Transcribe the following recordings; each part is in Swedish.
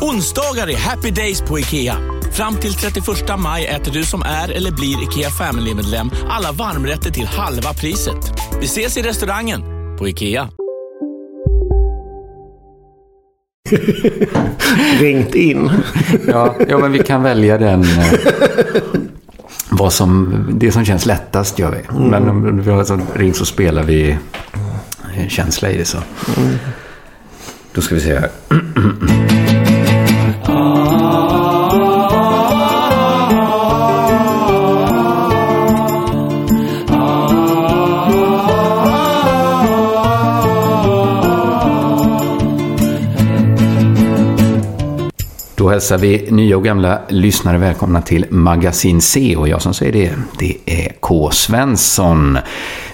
Onsdagar är happy days på IKEA. Fram till 31 maj äter du som är eller blir IKEA Family-medlem alla varmrätter till halva priset. Vi ses i restaurangen på IKEA. Ringt in. ja, ja, men vi kan välja den. Eh, vad som, det som känns lättast gör vi. Mm. Men om vi har alltså ring så spelar vi en känsla i det så. Mm. Då ska vi se här. hälsar vi nya och gamla lyssnare välkomna till Magasin C och jag som säger det, det är K. Svensson.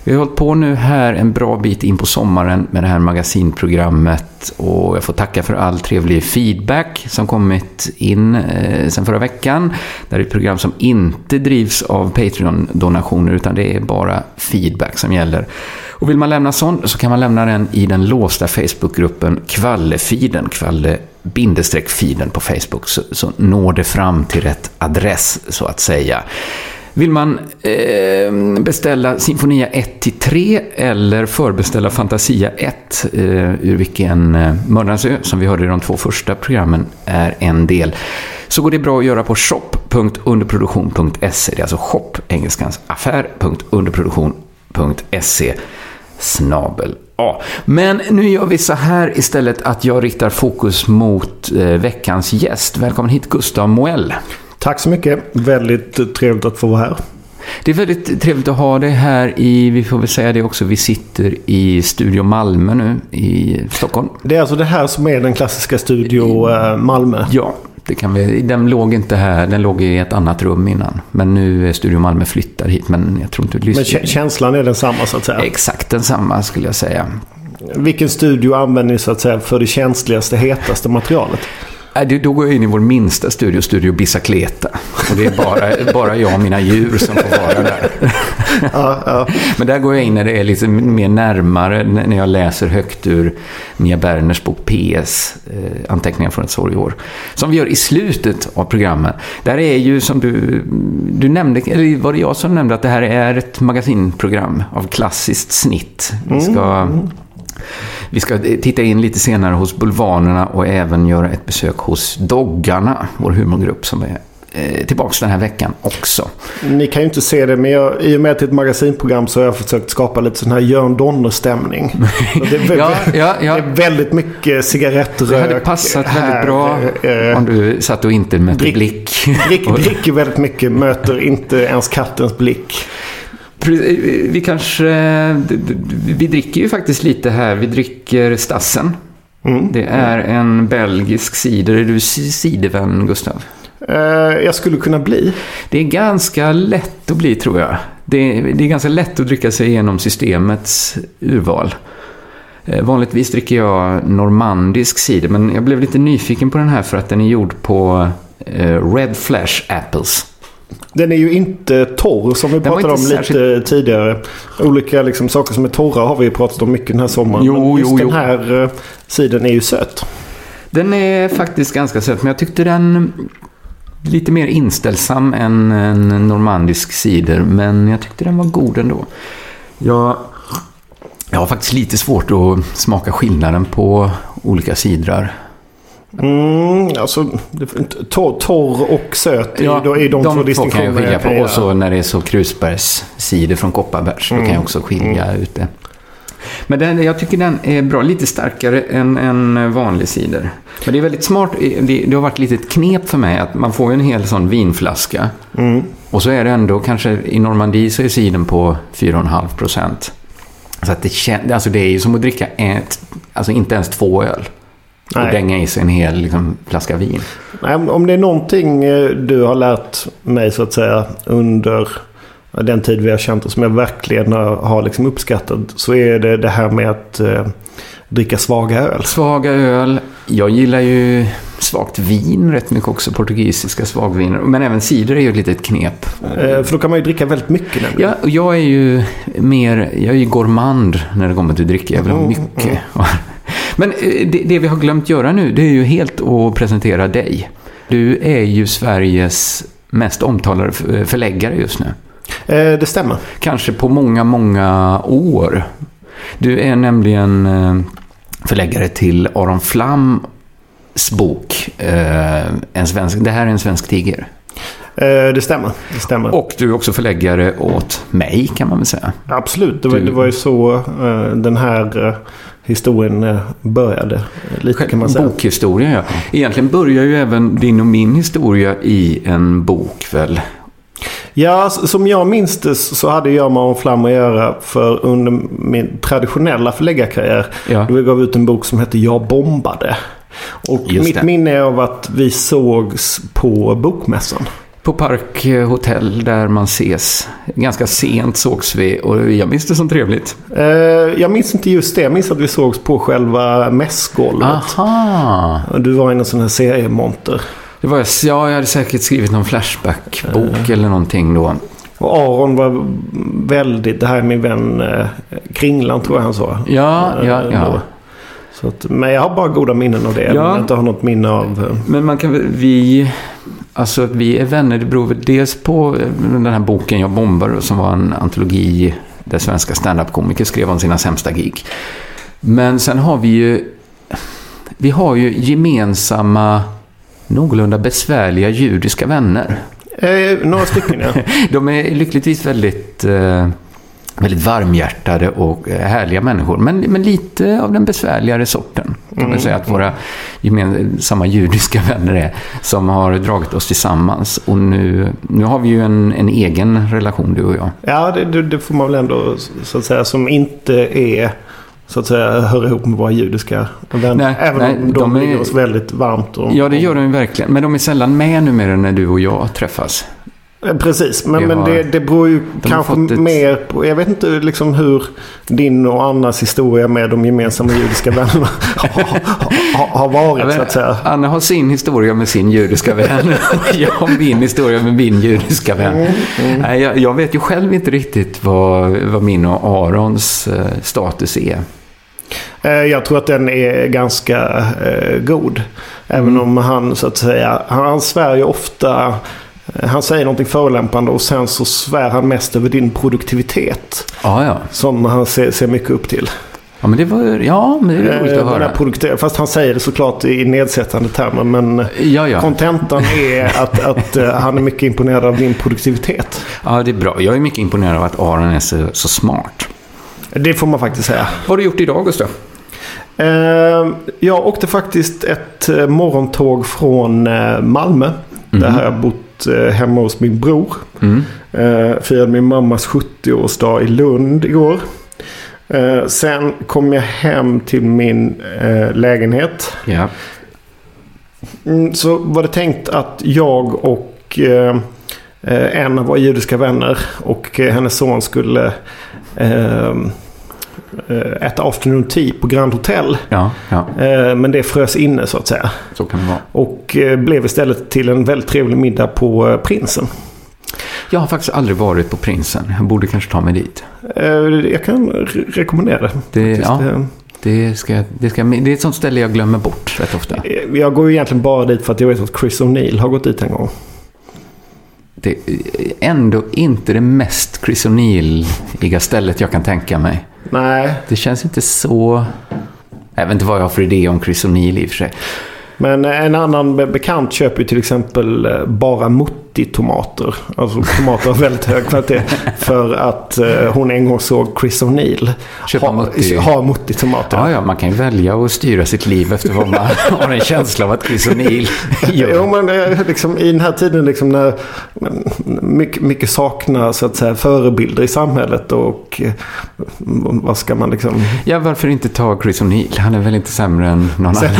Vi har hållit på nu här en bra bit in på sommaren med det här magasinprogrammet och jag får tacka för all trevlig feedback som kommit in eh, sen förra veckan. Det här är ett program som inte drivs av Patreon-donationer utan det är bara feedback som gäller. Och vill man lämna sån så kan man lämna den i den låsta Facebookgruppen Kvallefiden, Kvalle bindestreck-feeden på Facebook så, så når det fram till rätt adress så att säga. Vill man eh, beställa Sinfonia 1-3 eller förbeställa Fantasia 1, eh, ur vilken eh, Mördarens ö, som vi hörde i de två första programmen, är en del, så går det bra att göra på shop.underproduktion.se. Det är alltså shop, engelskans affär.underproduktion.se snabel A. Men nu gör vi så här istället att jag riktar fokus mot eh, veckans gäst. Välkommen hit Gustav Moell. Tack så mycket. Väldigt trevligt att få vara här. Det är väldigt trevligt att ha dig här i, vi får väl säga det också, vi sitter i Studio Malmö nu i Stockholm. Det är alltså det här som är den klassiska Studio eh, Malmö? Ja, det kan vi, den låg inte här, den låg i ett annat rum innan. Men nu är Studio Malmö flyttar hit, men jag tror inte du lyssnar. Men känslan är densamma så att säga? Exakt densamma skulle jag säga. Vilken studio använder ni så att säga för det känsligaste, hetaste materialet? Då går jag in i vår minsta studio, Studio Bicicleta. Och det är bara, bara jag och mina djur som får vara där. Ja, ja. Men där går jag in när det är lite mer närmare, när jag läser högt ur Mia Berners bok PS, eh, Anteckningar från ett sorgår. Som vi gör i slutet av programmet. Där är ju som du, du nämnde, eller var det jag som nämnde att det här är ett magasinprogram av klassiskt snitt. Vi ska... Mm. Vi ska titta in lite senare hos Bulvanerna och även göra ett besök hos Doggarna, vår humorgrupp som är eh, tillbaks den här veckan också. Ni kan ju inte se det, men jag, i och med att det är ett magasinprogram så har jag försökt skapa lite sån här Jörn Donner-stämning. Det, är, ja, ja, ja. det är väldigt mycket cigarettrök. Det hade passat här, väldigt bra eh, om du satt och inte mötte blick. Blick, blick dricker väldigt mycket, möter inte ens kattens blick. Vi kanske... Vi dricker ju faktiskt lite här. Vi dricker Stassen. Mm. Det är en belgisk cider. Är du cidervän, Gustav? Uh, jag skulle kunna bli. Det är ganska lätt att bli, tror jag. Det är, det är ganska lätt att dricka sig igenom systemets urval. Uh, vanligtvis dricker jag normandisk cider, men jag blev lite nyfiken på den här för att den är gjord på Red Flash Apples. Den är ju inte torr som vi den pratade om särskilt... lite tidigare. Olika liksom, saker som är torra har vi pratat om mycket den här sommaren. Jo, men just jo, den här jo. Eh, sidan är ju söt. Den är faktiskt ganska söt men jag tyckte den lite mer inställsam än en normandisk cider. Men jag tyckte den var god ändå. Jag, jag har faktiskt lite svårt att smaka skillnaden på olika sidrar. Mm, alltså, torr, torr och söt ja, är, är de, de två distinktionerna. kan jag skilja på. Och så när det är så krusbärscider från Kopparbergs, mm. då kan jag mm, också skilja mm. ut det. Men den, jag tycker den är bra. Lite starkare än en vanlig cider. Men det är väldigt smart. Det, det har varit lite ett knep för mig att man får en hel sån vinflaska. Mm. Och så är det ändå kanske i Normandie så är cidern på 4,5 procent. Så att det, kän, alltså det är ju som att dricka ett, alltså inte ens två öl. Nej. Och dänga i sig en hel liksom, flaska vin. Nej, om det är någonting eh, du har lärt mig så att säga under den tid vi har känt oss som jag verkligen har liksom uppskattat. Så är det det här med att eh, dricka svaga öl. Svaga öl. Jag gillar ju svagt vin rätt mycket också. Portugisiska svagviner. Men även cider är ju ett litet knep. Eh, för då kan man ju dricka väldigt mycket nämligen. Ja, och jag är ju mer, jag är ju gourmand när det kommer till dricka. Jag vill ha mm, mycket. Mm. Men eh, det, det, vi har glömt göra nu, det är ju helt att presentera dig. Du är ju Sveriges mest omtalade förläggare just nu. Eh, det stämmer. Kanske på många, många år. Du är nämligen eh, förläggare till Aron Flams bok. Eh, en svensk, det här är en svensk tiger. Det stämmer, det stämmer. Och du är också förläggare åt mig kan man väl säga. Absolut, det var, du... det var ju så den här historien började. Lite kan man säga. Bokhistoria, ja. Egentligen börjar ju även din och min historia i en bok väl? Ja, som jag minns det så hade jag med Aron Flam att göra för under min traditionella förläggarkarriär. Ja. Då vi gav ut en bok som hette Jag bombade. Och Just mitt det. minne är av att vi sågs på Bokmässan. På Park Hotel där man ses. Ganska sent sågs vi och jag minns det som trevligt. Uh, jag minns inte just det. Jag minns att vi sågs på själva mässgolvet. Aha. Du var i en sån här seriemonter. Det var, ja, jag hade säkert skrivit någon Flashback-bok uh. eller någonting då. Och Aron var väldigt, det här är min vän eh, Kringlan tror jag han sa. Ja, ja, ja. Så att, men jag har bara goda minnen av det. Ja. Jag inte har något minne av... Men man kan vi... Alltså vi är vänner, det beror dels på den här boken Jag bombar som var en antologi där svenska standup-komiker skrev om sina sämsta gig. Men sen har vi ju... Vi har ju gemensamma någorlunda besvärliga judiska vänner. Eh, några stycken, ja. De är lyckligtvis väldigt, eh, väldigt varmhjärtade och eh, härliga människor. Men, men lite av den besvärligare sorten. Kan man mm. säga att våra gemensamma judiska vänner är. Som har dragit oss tillsammans. Och nu, nu har vi ju en, en egen relation, du och jag. Ja, det, det får man väl ändå så att säga. Som inte är så att säga hör ihop med våra judiska vänner. Nej, Även nej, om de, de ligger oss väldigt varmt. Och, ja, det gör de verkligen. Men de är sällan med numera när du och jag träffas. Eh, precis, men, men det, det beror ju kanske ett... mer på... Jag vet inte liksom hur din och Annas historia med de gemensamma judiska vännerna har, har varit vet, så att säga. Anna har sin historia med sin judiska vän. jag har min historia med min judiska vän. Mm, mm. Jag, jag, vet ju själv inte riktigt vad, vad min och Arons eh, status är. Eh, jag tror att den är ganska god. Även mm. om han så att säga, han svär ju ofta han säger någonting förolämpande och sen så svär han mest över din produktivitet. Ah, ja. Som han ser, ser mycket upp till. Ja, men det var ja, men det är roligt att eh, höra. Fast han säger det såklart i nedsättande termer. Men ja, ja. kontentan är att, att han är mycket imponerad av din produktivitet. Ja, det är bra. Jag är mycket imponerad av att Aron är så, så smart. Det får man faktiskt säga. Vad har du gjort idag, Gustav? Jag åkte faktiskt ett morgontåg från Malmö. Mm. Där har jag bott Eh, hemma hos min bror. Mm. Eh, firade min mammas 70-årsdag i Lund igår. Eh, sen kom jag hem till min lägenhet. Ja. Mm, så var det tänkt att jag och en av våra judiska vänner och hennes son skulle Eh, äta afternoon tea på Grand Hotel. Ja, ja. Eh, men det frös inne så att säga. Så kan det vara. Och eh, blev istället till en väldigt trevlig middag på Prinsen. Jag har faktiskt aldrig varit på Prinsen. Jag borde kanske ta mig dit. Jag kan re rekommendera det. ja. Det, ska, det, ska, det är ett sånt ställe jag glömmer bort rätt ofta. Jag går ju egentligen bara dit för att jag vet att Chris O'Neill har gått dit en gång. Det är ändå inte det mest Chris O'Neill-iga stället jag kan tänka mig. Nej. Det känns inte så... Jag vet inte vad jag har för idé om Chris O'Neill i och för sig. Men en annan bekant köper ju till exempel eh, bara motor 70 tomater. Alltså tomater av väldigt hög kvalitet. För att eh, hon en gång såg Chris O'Neill ha, mutti. ha mutti-tomater. Ja, ja, man kan ju välja att styra sitt liv efter vad man har en känsla av att Chris O'Neill gör. Jo, men liksom, i den här tiden liksom, när mycket, mycket saknar så att säga, förebilder i samhället och eh, vad ska man liksom... Ja, varför inte ta Chris O'Neill? Han är väl inte sämre än någon annan?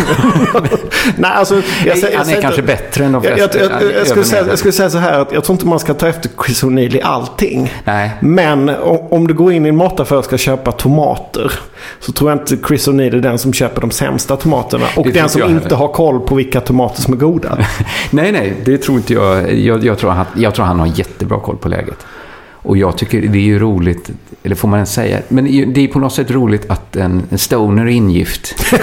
Nej, alltså, jag, jag, jag, han är kanske inte... bättre än de flesta. Jag, skulle säga, jag skulle säga så här att jag tror inte man ska ta efter Chris O'Neill i allting. Nej. Men om du går in i en mataffär och ska köpa tomater. Så tror jag inte Chris O'Neill är den som köper de sämsta tomaterna. Och Det den som inte heller. har koll på vilka tomater som är goda. Nej, nej, det tror inte jag. Jag, jag, tror han, jag tror han har jättebra koll på läget. Och jag tycker det är ju roligt, eller får man ens säga, men det är på något sätt roligt att en, en stoner är ingift.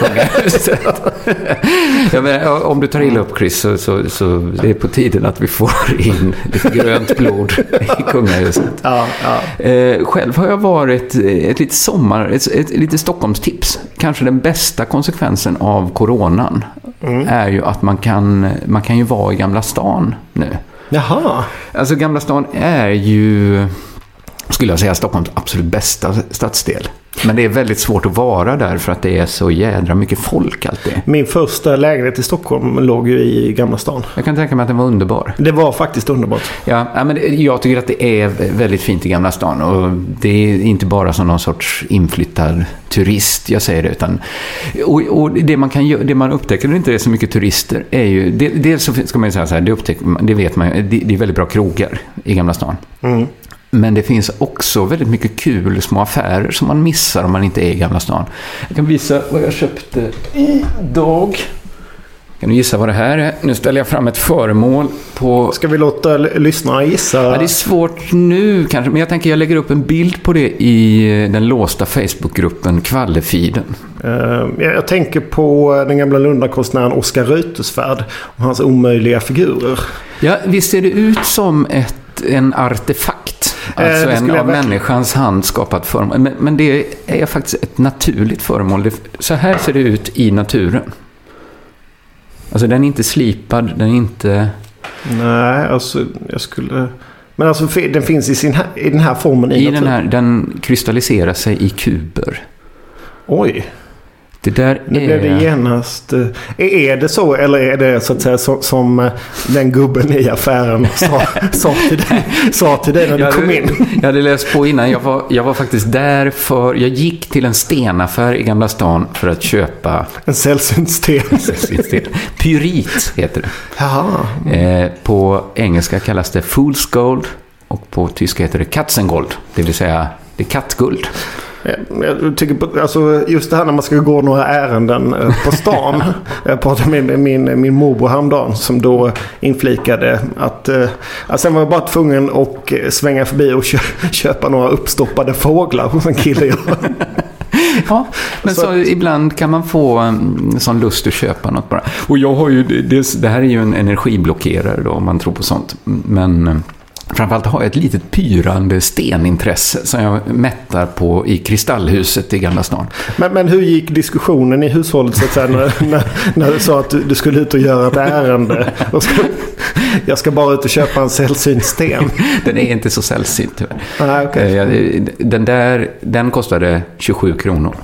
Jag menar, om du tar illa upp Chris så, så, så det är på tiden att vi får in lite grönt blod i kungahuset. Ja, ja. Eh, själv har jag varit eh, ett litet sommar, ett, ett lite Stockholmstips. Kanske den bästa konsekvensen av coronan är ju att man kan, man kan ju vara i Gamla stan nu. Jaha. Alltså Gamla stan är ju, skulle jag säga, Stockholms absolut bästa stadsdel. Men det är väldigt svårt att vara där för att det är så jädra mycket folk alltid. Min första lägenhet i Stockholm låg ju i Gamla stan. Jag kan tänka mig att den var underbar. Det var faktiskt underbart. Ja, men jag tycker att det är väldigt fint i Gamla stan. Och det är inte bara som någon sorts inflyttad turist jag säger det. Utan, och, och det, man kan, det man upptäcker när det inte är så mycket turister är ju... Dels så ska man ju säga så här, det, upptäcker, det vet man ju, det, det är väldigt bra krogar i Gamla stan. Men det finns också väldigt mycket kul små affärer som man missar om man inte är i Gamla stan. Jag kan visa vad jag köpte idag. Kan du gissa vad det här är? Nu ställer jag fram ett föremål på Ska vi låta lyssnarna gissa? Ja, det är svårt nu kanske, men jag tänker jag lägger upp en bild på det i den låsta Facebookgruppen Kvallefiden. Eh, jag, jag tänker på den gamla Lundakonstnären Oskar Reuterswärd och hans omöjliga figurer. Ja, visst ser det ut som ett, en artefakt? Alltså en av verkligen- människans hand skapat föremål. Men, men det är faktiskt ett naturligt föremål. Så här ser det ut i naturen. Alltså den är inte slipad, den är inte... Nej, alltså jag skulle... Men alltså den finns i, sin, i den här formen i, I naturen. den här, den kristalliserar sig i kuber. Oj, Det där nu är... blev det genast... eh, Är, är det så eller är det så att säga så, som eh, den gubben i affären sa, sa, till, dig, sa till dig när du kom in? jag hade läst på innan. Jag var, jag var faktiskt där för... Jag gick till en stenaffär i Gamla stan för att köpa En sällsynt sten. sten. Pyrit heter Jaha. det. Eh, på engelska kallas det Fool's Gold och på tyska heter det Katzengold. Det vill säga, det är kattguld. Jag- Jag tycker alltså just det här när man ska gå några ärenden eh, på stan. jag pratade med min, min morbror häromdagen som då inflikade att eh, sen var jag bara tvungen att eh, svänga förbi och kö, köpa några uppstoppade fåglar hos en kille jag Ja, men så, ibland kan man få en sån lust att köpa något bara. Och jag har ju, det, det här är ju en energiblockerare då, om man tror på sånt. Men eh, framförallt har jag ett litet pyrande stenintresse som jag mättar på i Kristallhuset i Gamla stan. men, men hur gick diskussionen i hushållet så att säga, när, när, när du sa att du, du skulle ut och göra ett ärende? Jag ska bara ut och köpa en sällsynt sten. Den är inte så sällsynt tyvärr. Nej, okej. Eh, Den där, den kostade 27 kronor.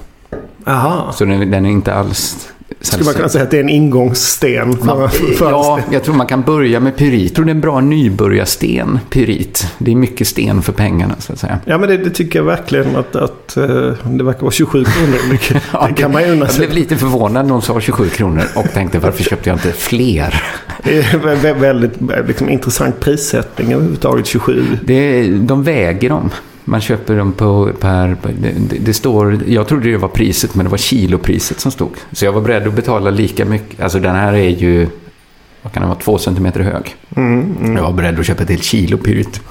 Aha. Så den, den är inte alls Skulle man kunna säga att det är en ingångssten? Man, för ja, jag tror man kan börja med pyrit. Jag tror det är en bra nybörjarsten, pyrit. Det är mycket sten för pengarna, så att säga. Ja men det, det tycker jag verkligen att, att eh, det verkar vara 27 kronor. Det, Ja, det kan man ju unna Jag sig. blev lite förvånad när hon sa 27 kronor och tänkte varför köpte jag inte fler? Det är vä- vä- väldigt liksom, intressant prissättning överhuvudtaget 27. Det, de väger dem. Man köper dem på per... Det, det, står... Jag trodde det var priset, men det var kilopriset som stod. Så jag var beredd att betala lika mycket. Alltså den här är ju... Vad kan den vara? Två centimeter hög. Jag var beredd att köpa ett helt kilo pyrit.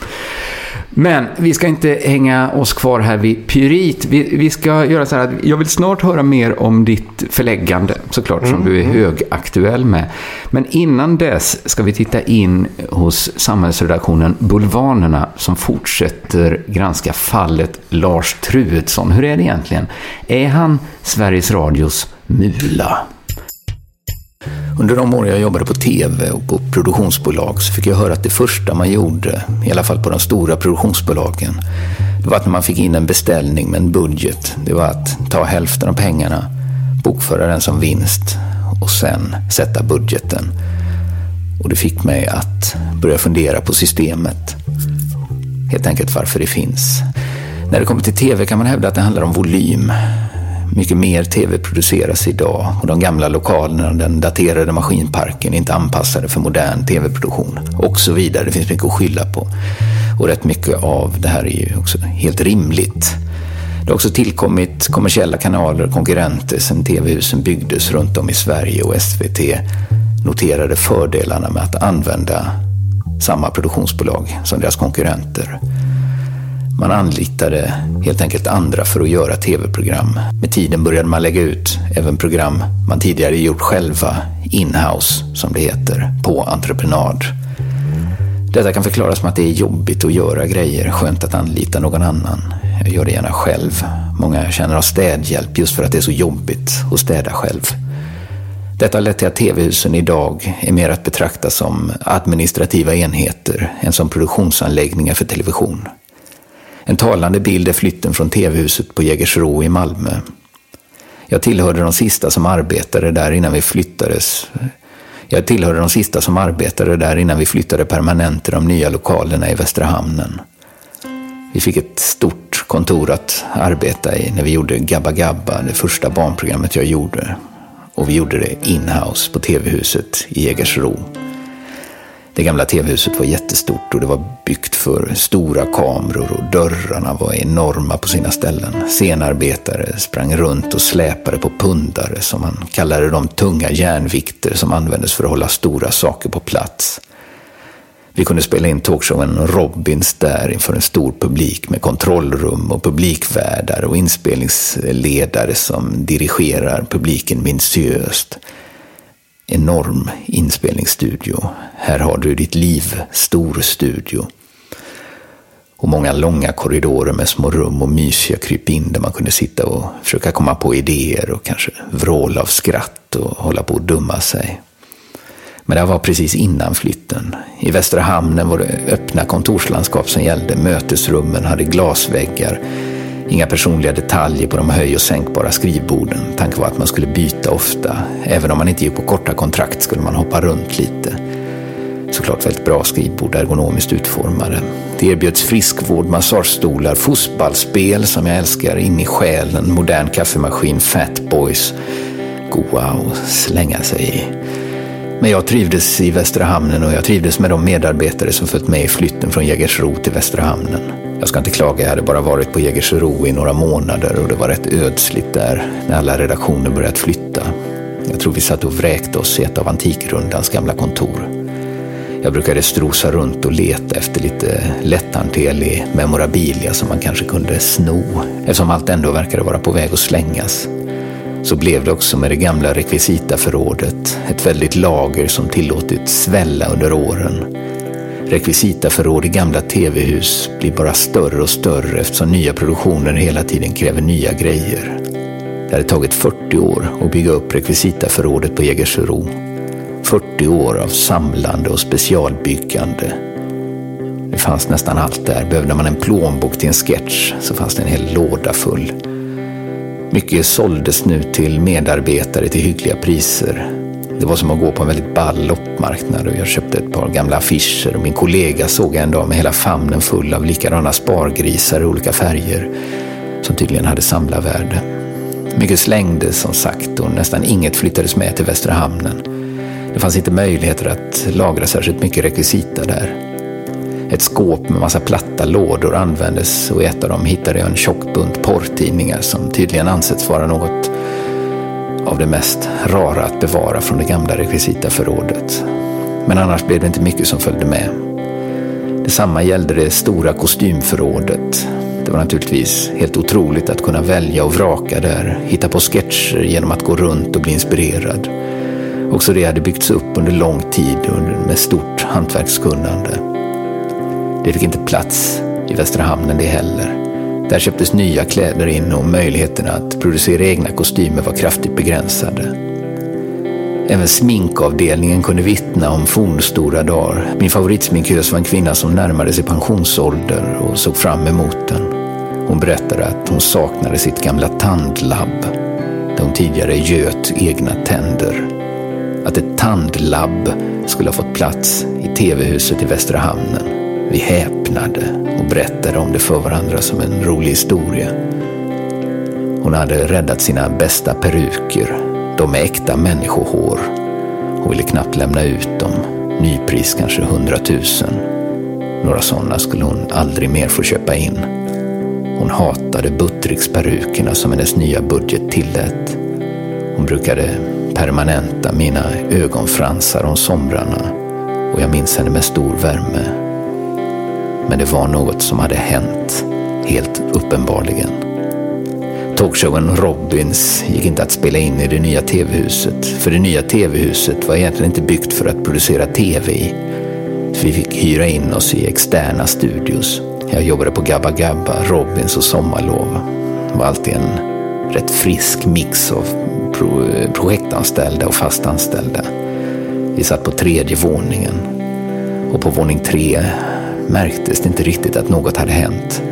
Men vi ska inte hänga oss kvar här vid pyrit. Vi, vi ska göra så här att jag vill snart höra mer om ditt förläggande, såklart, som du är högaktuell med. Men innan dess ska vi titta in hos samhällsredaktionen Bulvanerna som fortsätter granska fallet Lars Truedsson. Hur är det egentligen? Är han Sveriges Radios mula? Under de år jag jobbade på TV och på produktionsbolag så fick jag höra att det första man gjorde, i alla fall på de stora produktionsbolagen, det var att när man fick in en beställning med en budget, det var att ta hälften av pengarna, bokföra den som vinst och sen sätta budgeten. Och det fick mig att börja fundera på systemet. Helt enkelt varför det finns. När det kommer till TV kan man hävda att det handlar om volym. Mycket mer TV produceras idag och de gamla lokalerna, den daterade maskinparken är inte anpassade för modern TV-produktion och så vidare. Det finns mycket att skylla på. Och rätt mycket av det här är ju också helt rimligt. Det har också tillkommit kommersiella kanaler och konkurrenter sedan TV-husen byggdes runt om i Sverige och SVT noterade fördelarna med att använda samma produktionsbolag som deras konkurrenter. Man anlitade helt enkelt andra för att göra tv-program. Med tiden började man lägga ut även program man tidigare gjort själva, in-house som det heter, på entreprenad. Detta kan förklaras med att det är jobbigt att göra grejer, skönt att anlita någon annan. Jag gör det gärna själv. Många känner av städhjälp just för att det är så jobbigt att städa själv. Detta har lett till att tv-husen idag är mer att betrakta som administrativa enheter än som produktionsanläggningar för television. En talande bild är flytten från tv-huset på Jägersro i Malmö. Jag tillhörde de sista som arbetade där innan vi flyttades. Jag tillhörde de sista som arbetade där innan vi flyttade permanent till de nya lokalerna i Västra Hamnen. Vi fick ett stort kontor att arbeta i när vi gjorde Gabba Gabba, det första barnprogrammet jag gjorde. Och vi gjorde det inhouse på tv-huset i Jägersro. Det gamla tv-huset var jättestort och det var byggt för stora kameror och dörrarna var enorma på sina ställen. Scenarbetare sprang runt och släpade på pundare som man kallade de tunga järnvikter som användes för att hålla stora saker på plats. Vi kunde spela in talkshowen Robins där inför en stor publik med kontrollrum och publikvärdar och inspelningsledare som dirigerar publiken minutiöst. Enorm inspelningsstudio. Här har du ditt liv, stor studio. Och många långa korridorer med små rum och mysiga krypin där man kunde sitta och försöka komma på idéer och kanske vråla av skratt och hålla på att dumma sig. Men det var precis innan flytten. I Västra Hamnen var det öppna kontorslandskap som gällde. Mötesrummen hade glasväggar. Inga personliga detaljer på de höj och sänkbara skrivborden. Tanken var att man skulle byta ofta. Även om man inte gick på korta kontrakt skulle man hoppa runt lite. Såklart väldigt bra skrivbord, ergonomiskt utformade. Det erbjöds friskvård, massagestolar, fotbollsspel som jag älskar, in i själen, modern kaffemaskin, Fat Boys. Goa att slänga sig i. Men jag trivdes i Västra Hamnen och jag trivdes med de medarbetare som följt med i flytten från Jägersro till Västra Hamnen. Jag ska inte klaga, jag hade bara varit på Jägersro i några månader och det var rätt ödsligt där när alla redaktioner börjat flytta. Jag tror vi satt och vräkte oss i ett av Antikrundans gamla kontor. Jag brukade strosa runt och leta efter lite lätthanterlig memorabilia som man kanske kunde sno eftersom allt ändå verkade vara på väg att slängas. Så blev det också med det gamla rekvisitaförrådet, ett väldigt lager som tillåtit svälla under åren. Rekvisitaförråd i gamla tv-hus blir bara större och större eftersom nya produktioner hela tiden kräver nya grejer. Det hade tagit 40 år att bygga upp rekvisitaförrådet på Jägersro. 40 år av samlande och specialbyggande. Det fanns nästan allt där. Behövde man en plånbok till en sketch så fanns det en hel låda full. Mycket såldes nu till medarbetare till hyggliga priser. Det var som att gå på en väldigt ball loppmarknad och jag köpte ett par gamla affischer och min kollega såg jag en dag med hela famnen full av likadana spargrisar i olika färger som tydligen hade samlarvärde. Mycket slängdes som sagt och nästan inget flyttades med till Västra Hamnen. Det fanns inte möjligheter att lagra särskilt mycket rekvisita där. Ett skåp med massa platta lådor användes och i ett av dem hittade jag en tjock bunt porrtidningar som tydligen ansetts vara något av det mest rara att bevara från det gamla rekvisitaförrådet. Men annars blev det inte mycket som följde med. Detsamma gällde det stora kostymförrådet. Det var naturligtvis helt otroligt att kunna välja och vraka där, hitta på sketcher genom att gå runt och bli inspirerad. Också det hade byggts upp under lång tid med stort hantverkskunnande. Det fick inte plats i Västra Hamnen det heller. Där köptes nya kläder in och möjligheterna att producera egna kostymer var kraftigt begränsade. Även sminkavdelningen kunde vittna om fornstora dagar. Min favoritsminkös var en kvinna som närmade sig pensionsålder och såg fram emot den. Hon berättade att hon saknade sitt gamla tandlabb där hon tidigare göt egna tänder. Att ett tandlabb skulle ha fått plats i TV-huset i Västra Hamnen. Vi häpnade och berättade om det för varandra som en rolig historia. Hon hade räddat sina bästa peruker, de med äkta människohår. Hon ville knappt lämna ut dem. Nypris kanske hundratusen. Några sådana skulle hon aldrig mer få köpa in. Hon hatade Buttricksperukerna som hennes nya budget tillät. Hon brukade permanenta mina ögonfransar om somrarna och jag minns henne med stor värme. Men det var något som hade hänt, helt uppenbarligen. Talkshowen Robins gick inte att spela in i det nya tv-huset, för det nya tv-huset var egentligen inte byggt för att producera tv i. Så vi fick hyra in oss i externa studios. Jag jobbade på Gabba Gabba, Robins och Sommarlov. Det var alltid en rätt frisk mix av pro projektanställda och fastanställda. Vi satt på tredje våningen och på våning tre märktes det inte riktigt att något hade hänt.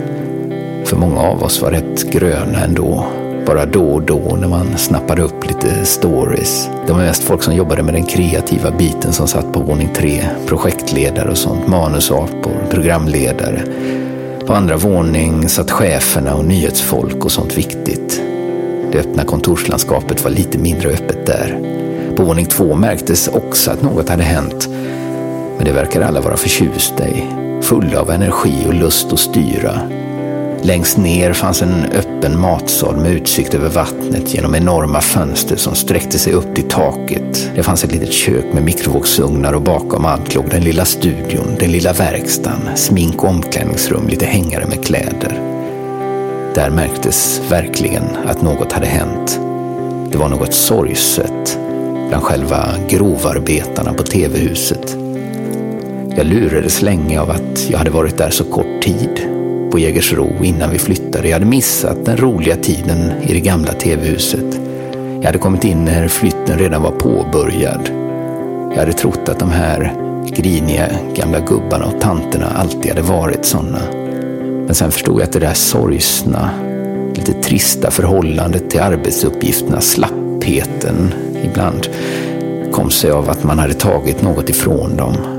För många av oss var rätt gröna ändå. Bara då och då när man snappade upp lite stories. Det var mest folk som jobbade med den kreativa biten som satt på våning tre. Projektledare och sånt, manusapor, programledare. På andra våning satt cheferna och nyhetsfolk och sånt viktigt. Det öppna kontorslandskapet var lite mindre öppet där. På våning två märktes också att något hade hänt. Men det verkar alla vara förtjusta i. Fulla av energi och lust att styra. Längst ner fanns en öppen matsal med utsikt över vattnet genom enorma fönster som sträckte sig upp till taket. Det fanns ett litet kök med mikrovågsugnar och bakom allt låg den lilla studion, den lilla verkstaden, smink och omklädningsrum, lite hängare med kläder. Där märktes verkligen att något hade hänt. Det var något sorgset bland själva grovarbetarna på TV-huset. Jag lurades länge av att jag hade varit där så kort tid på Jägersro innan vi flyttade. Jag hade missat den roliga tiden i det gamla TV-huset. Jag hade kommit in när flytten redan var påbörjad. Jag hade trott att de här griniga gamla gubbarna och tanterna alltid hade varit sådana. Men sen förstod jag att det där sorgsna, lite trista förhållandet till arbetsuppgifterna, slappheten ibland, kom sig av att man hade tagit något ifrån dem.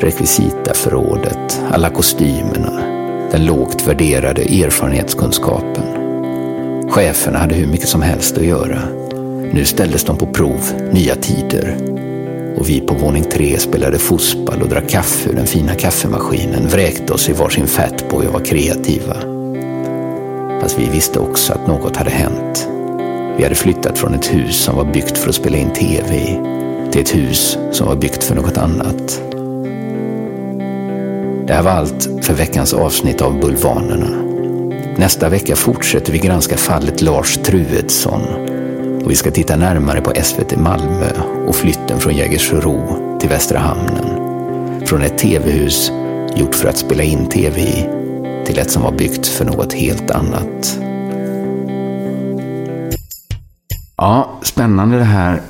Rekvisitaförrådet, alla kostymerna, den lågt värderade erfarenhetskunskapen. Cheferna hade hur mycket som helst att göra. Nu ställdes de på prov, nya tider. Och vi på våning tre spelade fotboll och drack kaffe ur den fina kaffemaskinen, vräkte oss i varsin fatboy och var kreativa. Fast vi visste också att något hade hänt. Vi hade flyttat från ett hus som var byggt för att spela in TV i, till ett hus som var byggt för något annat. Det här var allt för veckans avsnitt av Bulvanerna. Nästa vecka fortsätter vi granska fallet Lars Truedsson och vi ska titta närmare på SVT Malmö och flytten från Jägersro till Västra Hamnen. Från ett tv-hus gjort för att spela in tv i till ett som var byggt för något helt annat. Ja, spännande det här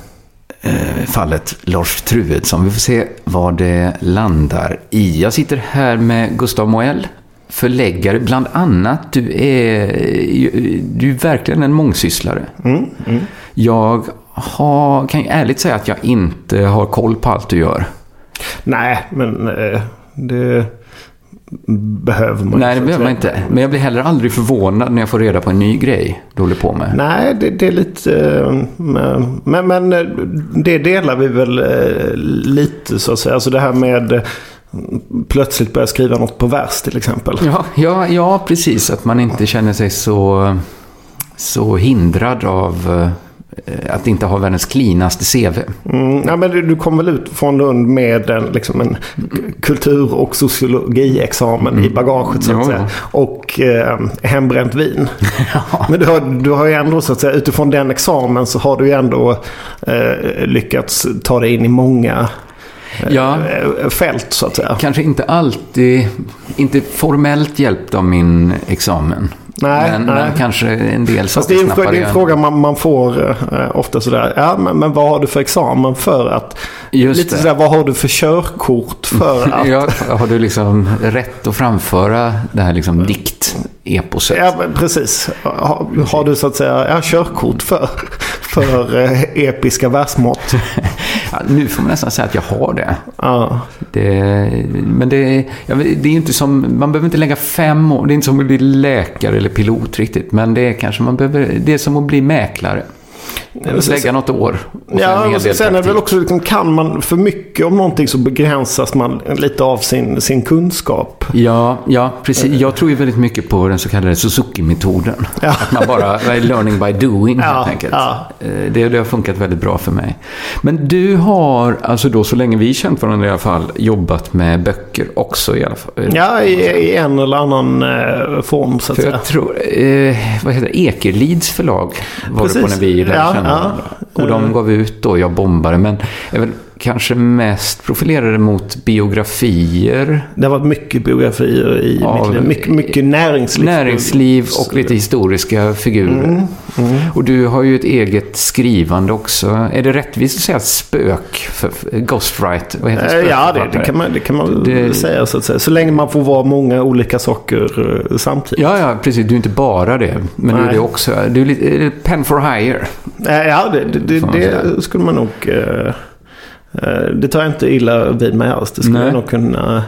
fallet Lars Truedsson. Vi får se vad det landar i. Jag sitter här med Gustav Moell, förläggare. Bland annat, du är, du är verkligen en mångsysslare. Mm, mm. Jag har, kan ju ärligt säga att jag inte har koll på allt du gör. Nej, men eh, det behöver man Nej, det behöver man inte. Men jag blir heller aldrig förvånad när jag får reda på en ny grej du håller på med. Nej, det, det är lite... eh, Men, men eh, det delar vi väl eh, lite så att säga. Alltså det här med plötsligt börja skriva något på vers till exempel. Ja, ja, ja, precis. Att man inte känner sig så, så hindrad av att inte ha världens cleanaste CV. Mm, ja, men du, du kom väl ut från Lund med en, liksom en kultur och sociologiexamen i bagaget så att Jo. säga. Och eh, hembränt vin. Men du har, du har ju ändå så att säga utifrån den examen så har du ju ändå eh, lyckats ta dig in i många Ja, eh, fält så att säga. kanske inte alltid, inte formellt hjälpt av min examen. Nej, men, nej. men kanske en del Fast det är en, det är en fråga man, man får eh, ofta sådär. Ja, men, men vad har du för examen för att... Just lite det. sådär, vad har du för körkort för att... Ja, har du liksom rätt att framföra det här liksom dikteposet? Ja, precis. Har, har du så att säga ja, körkort för, för eh, episka versmått? Ja, nu får man nästan säga att jag har det. Ja. det men det, ja, det är inte som, man behöver inte lägga fem år, det är inte som att bli läkare eller pilot riktigt. Men det är kanske man behöver, det är som att bli mäklare. Lägga något år. Ja, sen är det väl också, liksom, kan man för mycket om någonting så begränsas man lite av sin, sin kunskap. Ja, ja, precis. Jag tror ju väldigt mycket på den så kallade Suzuki-metoden. Ja. Att man bara är learning by doing Ja, helt enkelt. ja. Eh, Det, det har funkat väldigt bra för mig. Men du har, alltså då så länge vi känt varandra i alla fall, jobbat med böcker också i alla fall. Ja, i, i en eller annan eh, form så att För säga. jag tror, eh, vad heter det, Ekerlids förlag var det på Precis. när vi lärde Ja, ja. Och de gav ut då, jag bombade, men kanske mest profilerade mot biografier, Det har varit mycket biografier i Ja, mitt liv. Mycket, mycket näringsliv. näringsliv och lite historiska figurer. Mm, Och du har ju ett eget skrivande också. Är det rättvist att säga spök, ghostwrite? Vad heter Eh, Ja, det, det kan man, det kan man Det- säga så att säga. Så länge man får vara många olika saker eh, samtidigt. Ja, ja, precis. Du är inte bara det. Men du är Nej. det också. Du är lite, pen for hire. Eh, Ja, det, det skulle man nog... eh, eh, Det tar jag inte illa vid mig alls. Det skulle Nej. jag nog kunna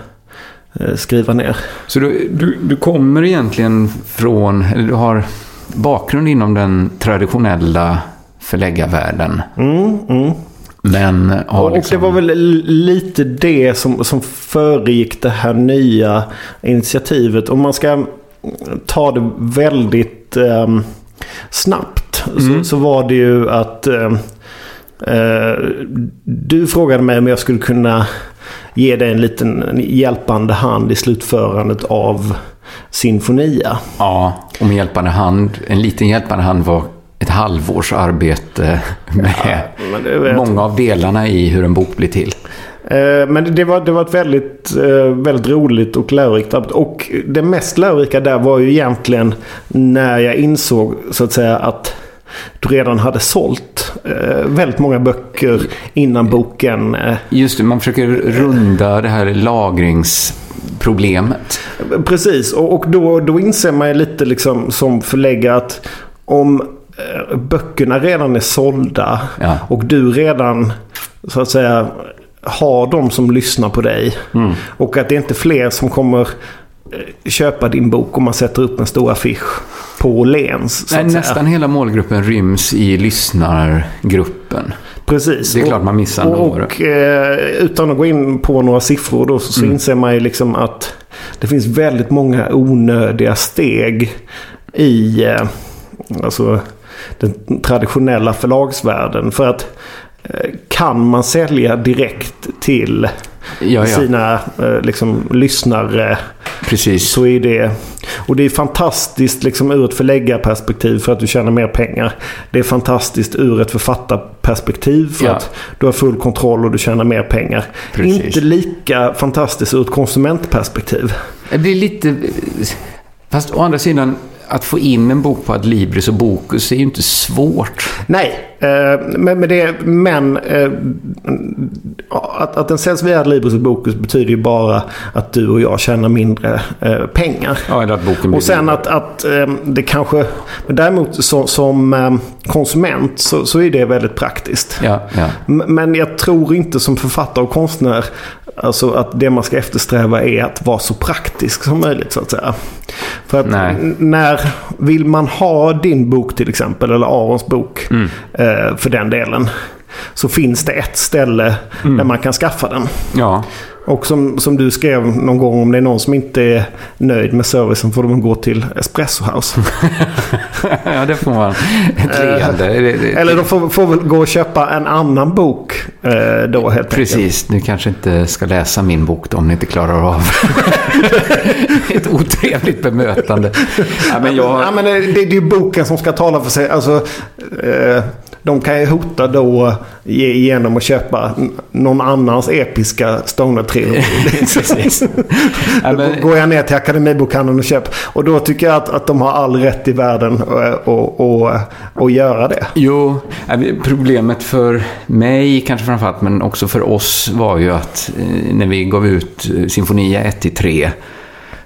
eh, skriva ner. Så du, du, du kommer egentligen från, eller du har bakgrund inom den traditionella förläggarvärlden. Mm, mm. Men har Och liksom... det var väl lite det som, som föregick det här nya initiativet. Om man ska ta det väldigt ehm, snabbt så, så var det ju att eh, du frågade mig om jag skulle kunna ge dig en liten hjälpande hand i slutförandet av Sinfonia. Ja, och med hjälpande hand, en liten hjälpande hand var ett halvårs arbete med vet- många av delarna i hur en bok blir till. Eh, Men det- det var, det var ett väldigt, eh, väldigt roligt och lärorikt arbete. Och det mest lärorika där var ju egentligen när jag insåg så att säga att du redan hade sålt eh, väldigt många böcker innan boken. eh, Just det, man försöker runda det här lagringsproblemet. Precis, och, och då, då inser man ju lite liksom som förläggare att om eh, böckerna redan är sålda Ja. och du redan så att säga har de som lyssnar på dig Mm. och att det är inte fler som kommer köpa din bok om man sätter upp en stor affisch på Åhléns. Nej, nästan hela målgruppen ryms i lyssnargruppen. Precis. Det är klart man missar och, några. och eh, utan att gå in på några siffror då så, så Mm. inser man ju liksom att det finns väldigt många onödiga steg i eh, alltså, den traditionella förlagsvärlden. För att eh, kan man sälja direkt till Ja, ja, sina eh, liksom, lyssnare precis. så är det... Och det är fantastiskt liksom ur ett förläggarperspektiv för att du tjänar mer pengar. Det är fantastiskt ur ett författarperspektiv för Ja. att du har full kontroll och du tjänar mer pengar. Precis. Inte lika fantastiskt ur ett konsumentperspektiv. Det blir lite... Fast å andra sidan, att få in en bok på Adlibris och Bokus är ju inte svårt. Nej, eh, men, det, men eh, att, att den säljs via Libris och Bokus betyder ju bara att du och jag tjänar mindre eh, pengar. Ja, eller att boken blir Och sen att, att det kanske... Men däremot så, som konsument så, så är det väldigt praktiskt. Ja, ja. Men jag tror inte som författare och konstnär alltså att det man ska eftersträva är att vara så praktisk som möjligt så att säga. För att Nej. när vill man ha din bok till exempel eller Arons bok Mm. eh, för den delen. Så finns det ett ställe Mm. där man kan skaffa den. ja. Och som, som du skrev någon gång om det är någon som inte är nöjd med servicen får de gå till Espresso House. ja, det får man. Ett leende. Eh, Eller de får, får väl gå och köpa en annan bok eh, då helt enkelt. Precis, ni kanske inte ska läsa min bok då om ni inte klarar av ett otrevligt bemötande. Ja, men jag... Ja, men det, det är ju boken som ska tala för sig. Alltså, eh, de kan ju hota då ge- genom att köpa någon annans episka stoner-trilogi. Går jag ner till Akademibokhandeln och köper. Och då tycker jag att, att de har all rätt i världen att och, och, och göra det. Jo, problemet för mig kanske framförallt, men också för oss var ju att eh, när vi gav ut eh, Sinfonia 1-3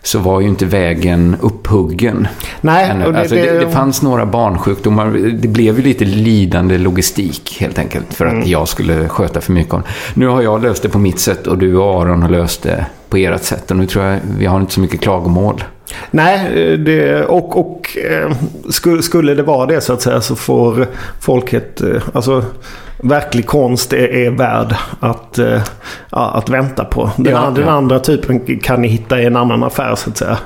så var ju inte vägen upphuggen. Nej, ännu. och det- alltså, det, det- fanns några barnsjukdomar. Det blev ju lite lidande logistik helt enkelt för att Mm. jag skulle sköta för mycket om. Nu har jag löst det på mitt sätt och du och Aron har löst det på ert sätt. Och nu tror jag vi har inte så mycket klagomål. Nej, det, och, och eh, skulle, det vara det så att säga så får folk ett... eh, Alltså, verklig konst är, är värd att, ja, att vänta på. Den, Ja, den ja. andra typen kan ni hitta i en annan affär så att säga.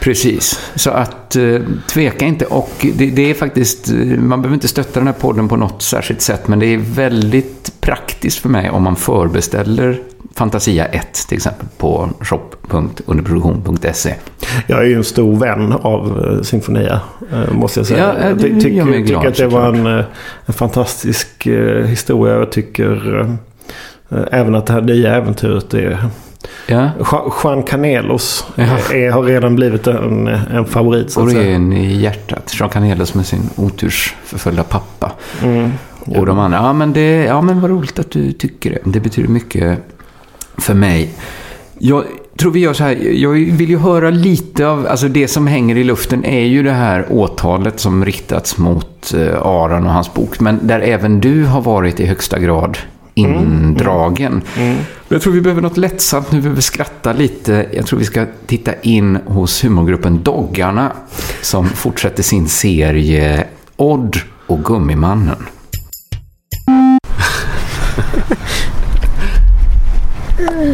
Precis, så att eh, tveka inte. Och det, det är faktiskt, eh, man behöver inte stötta den här podden på något särskilt sätt, men det är väldigt praktiskt för mig om man förbeställer Fantasia 1 till exempel på shop.underproduktion.se. Jag är ju en stor vän av Sinfonia, måste jag säga. Ja, jag det ty- gör mig tycker att det var en, en fantastisk historia. Jag tycker eh, även att det här nya äventyret är... Ja, Juan- Juan Canelos Ja. är, har redan blivit en, en favorit. Så och att det är säga. en i hjärtat. Jean Canelos med sin otursförföljda pappa. Mm. Och de andra, ja men, det, ja men vad roligt att du tycker det. Det betyder mycket för mig. Jag tror vi gör så här, jag vill ju höra lite av, alltså det som hänger i luften är ju det här åtalet som riktats mot eh, Aron och hans bok. Men där även du har varit i högsta grad indragen. Jag tror vi behöver något lättsamt nu, vi behöver skratta lite. Jag tror vi ska titta in hos humorgruppen Doggarna som fortsätter sin serie Odd och Gummimannen.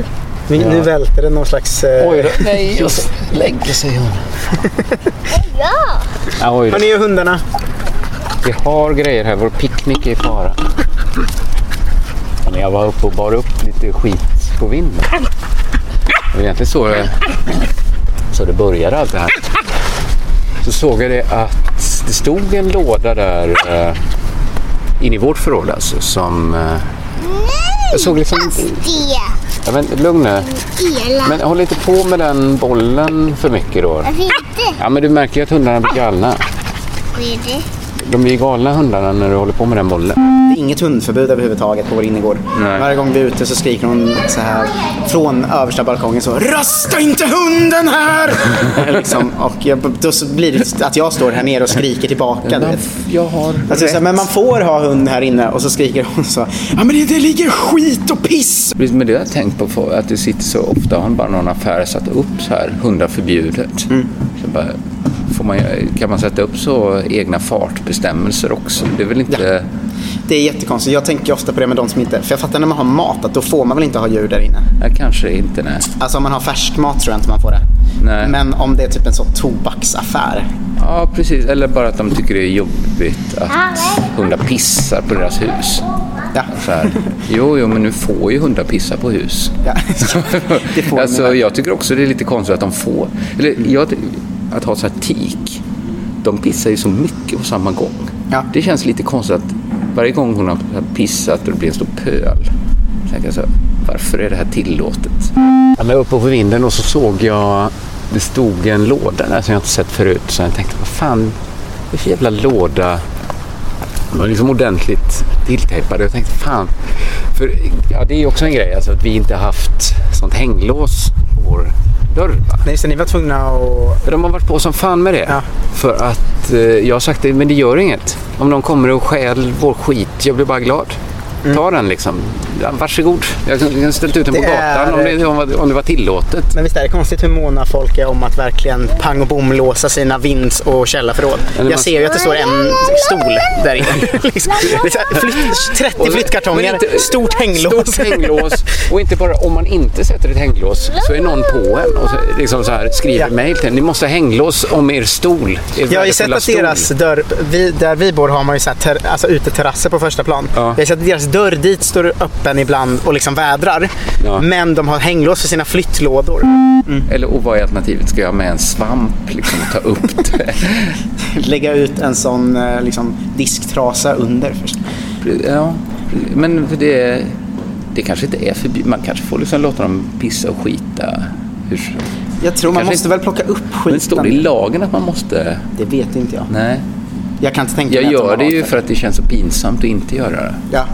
Nu, nu välter det någon slags... Eh, Oj då, nej, så lägger sig hon. ja! Oj då. Och hundarna. Vi har grejer här, vår picknick är i fara. Ja, jag var uppe och bar upp lite skit på vinden. Det var egentligen så det, så det började allt det här. Så såg jag det att det stod en låda där eh, inne i vårt förråd alltså som... Eh, jag såg liksom... Ja, men, lugn nu. Men håll inte på med den bollen för mycket då. Varför inte? Ja, men du märker ju att hundarna blir galna. Vad är det? De blir galna hundarna när du håller på med den bollen. Det är inget hundförbud överhuvudtaget på vår innergård. Varje gång vi är ute så skriker hon så här från översta balkongen så Rösta inte hunden här! liksom, och jag, då så blir det att jag står här nere och skriker tillbaka. vet. Jag har Alltså, så här, men man får ha hund här inne och så skriker hon så Ja men det, det ligger skit och piss! Men det har jag tänkt på, att det sitter så ofta, har bara någon affär satt upp så här, hundar förbjudet. Så bara, man, kan man sätta upp så egna fartbestämmelser också? Det är väl inte... Det är jättekonstigt. Jag tänker ofta på det med de som inte... För jag fattar när man har mat att då får man väl inte ha djur där inne. Nej, kanske inte, nej. Alltså om man har färskmat tror jag inte man får det. Nej. Men om det är typ en sån tobaksaffär. Ja, precis. Eller bara att de tycker det är jobbigt att hundar pissar på deras hus. Ja. Så här. Jo, jo, men nu får ju hundar pissa på hus. ja. det får alltså, jag tycker också det är lite konstigt att de får. Eller jag, att ha så här tik. De pissar ju så mycket på samma gång. Ja. Det känns lite konstigt att varje gång hon har pissat och det blir en stor pöl. Så tänker jag så här, varför är det här tillåtet? Ja, men uppe på vinden och så såg jag, det stod en låda där som jag inte sett förut. Så jag tänkte, vad fan, det är för jävla låda? De var liksom ordentligt tilltejpade. Jag tänkte, fan. För ja, det är ju också en grej, alltså att vi inte har haft sånt hänglås på vår dörr. Va? Nej, så ni var tvungna att... För de har varit på som fan med det. Ja. För att eh, jag har sagt det, men det gör inget. Om någon kommer och stjäl vår skit, jag blir bara glad. Ta den liksom. Ja, varsågod. Jag jag kan ställa ut den på Det är- gatan om det, om, om det var tillåtet. Men visst är det konstigt hur måna folk är om att verkligen pang och bom låsa sina vinds och källarförråd. Eller man- Jag ser ju att det står en stol där inne. liksom. Flytt, 30 Och så- flyttkartonger, inte- stort hänglås. Stort hänglås. Och inte bara om man inte sätter ett hänglås så är någon på en och så, liksom så här, skriver Ja. mejl till en. Ni måste ha hänglås om er stol. Er Jag har ju sett att stol. deras dörr, vi, där vi bor har man ju så här ter, alltså uteterrasser på första plan. Ja. Jag har sett att deras dörr dit står öppen ibland och liksom vädrar. Ja. Men de har hänglås för sina flyttlådor. Eller och vad är alternativet? Ska jag med en svamp liksom, ta upp det? Lägga ut en sån eh, liksom, disktrasa under. Först. Ja, men för det, det kanske inte är förbjudet. Man kanske får liksom låta dem pissa och skita. Hur, Jag tror man Kanske måste inte- väl plocka upp men står det i skiten. lagen att man måste? Det vet inte jag. Nej. Jag kan inte tänka Jag mig de gör det ju för att det känns så pinsamt att inte göra det. Ja.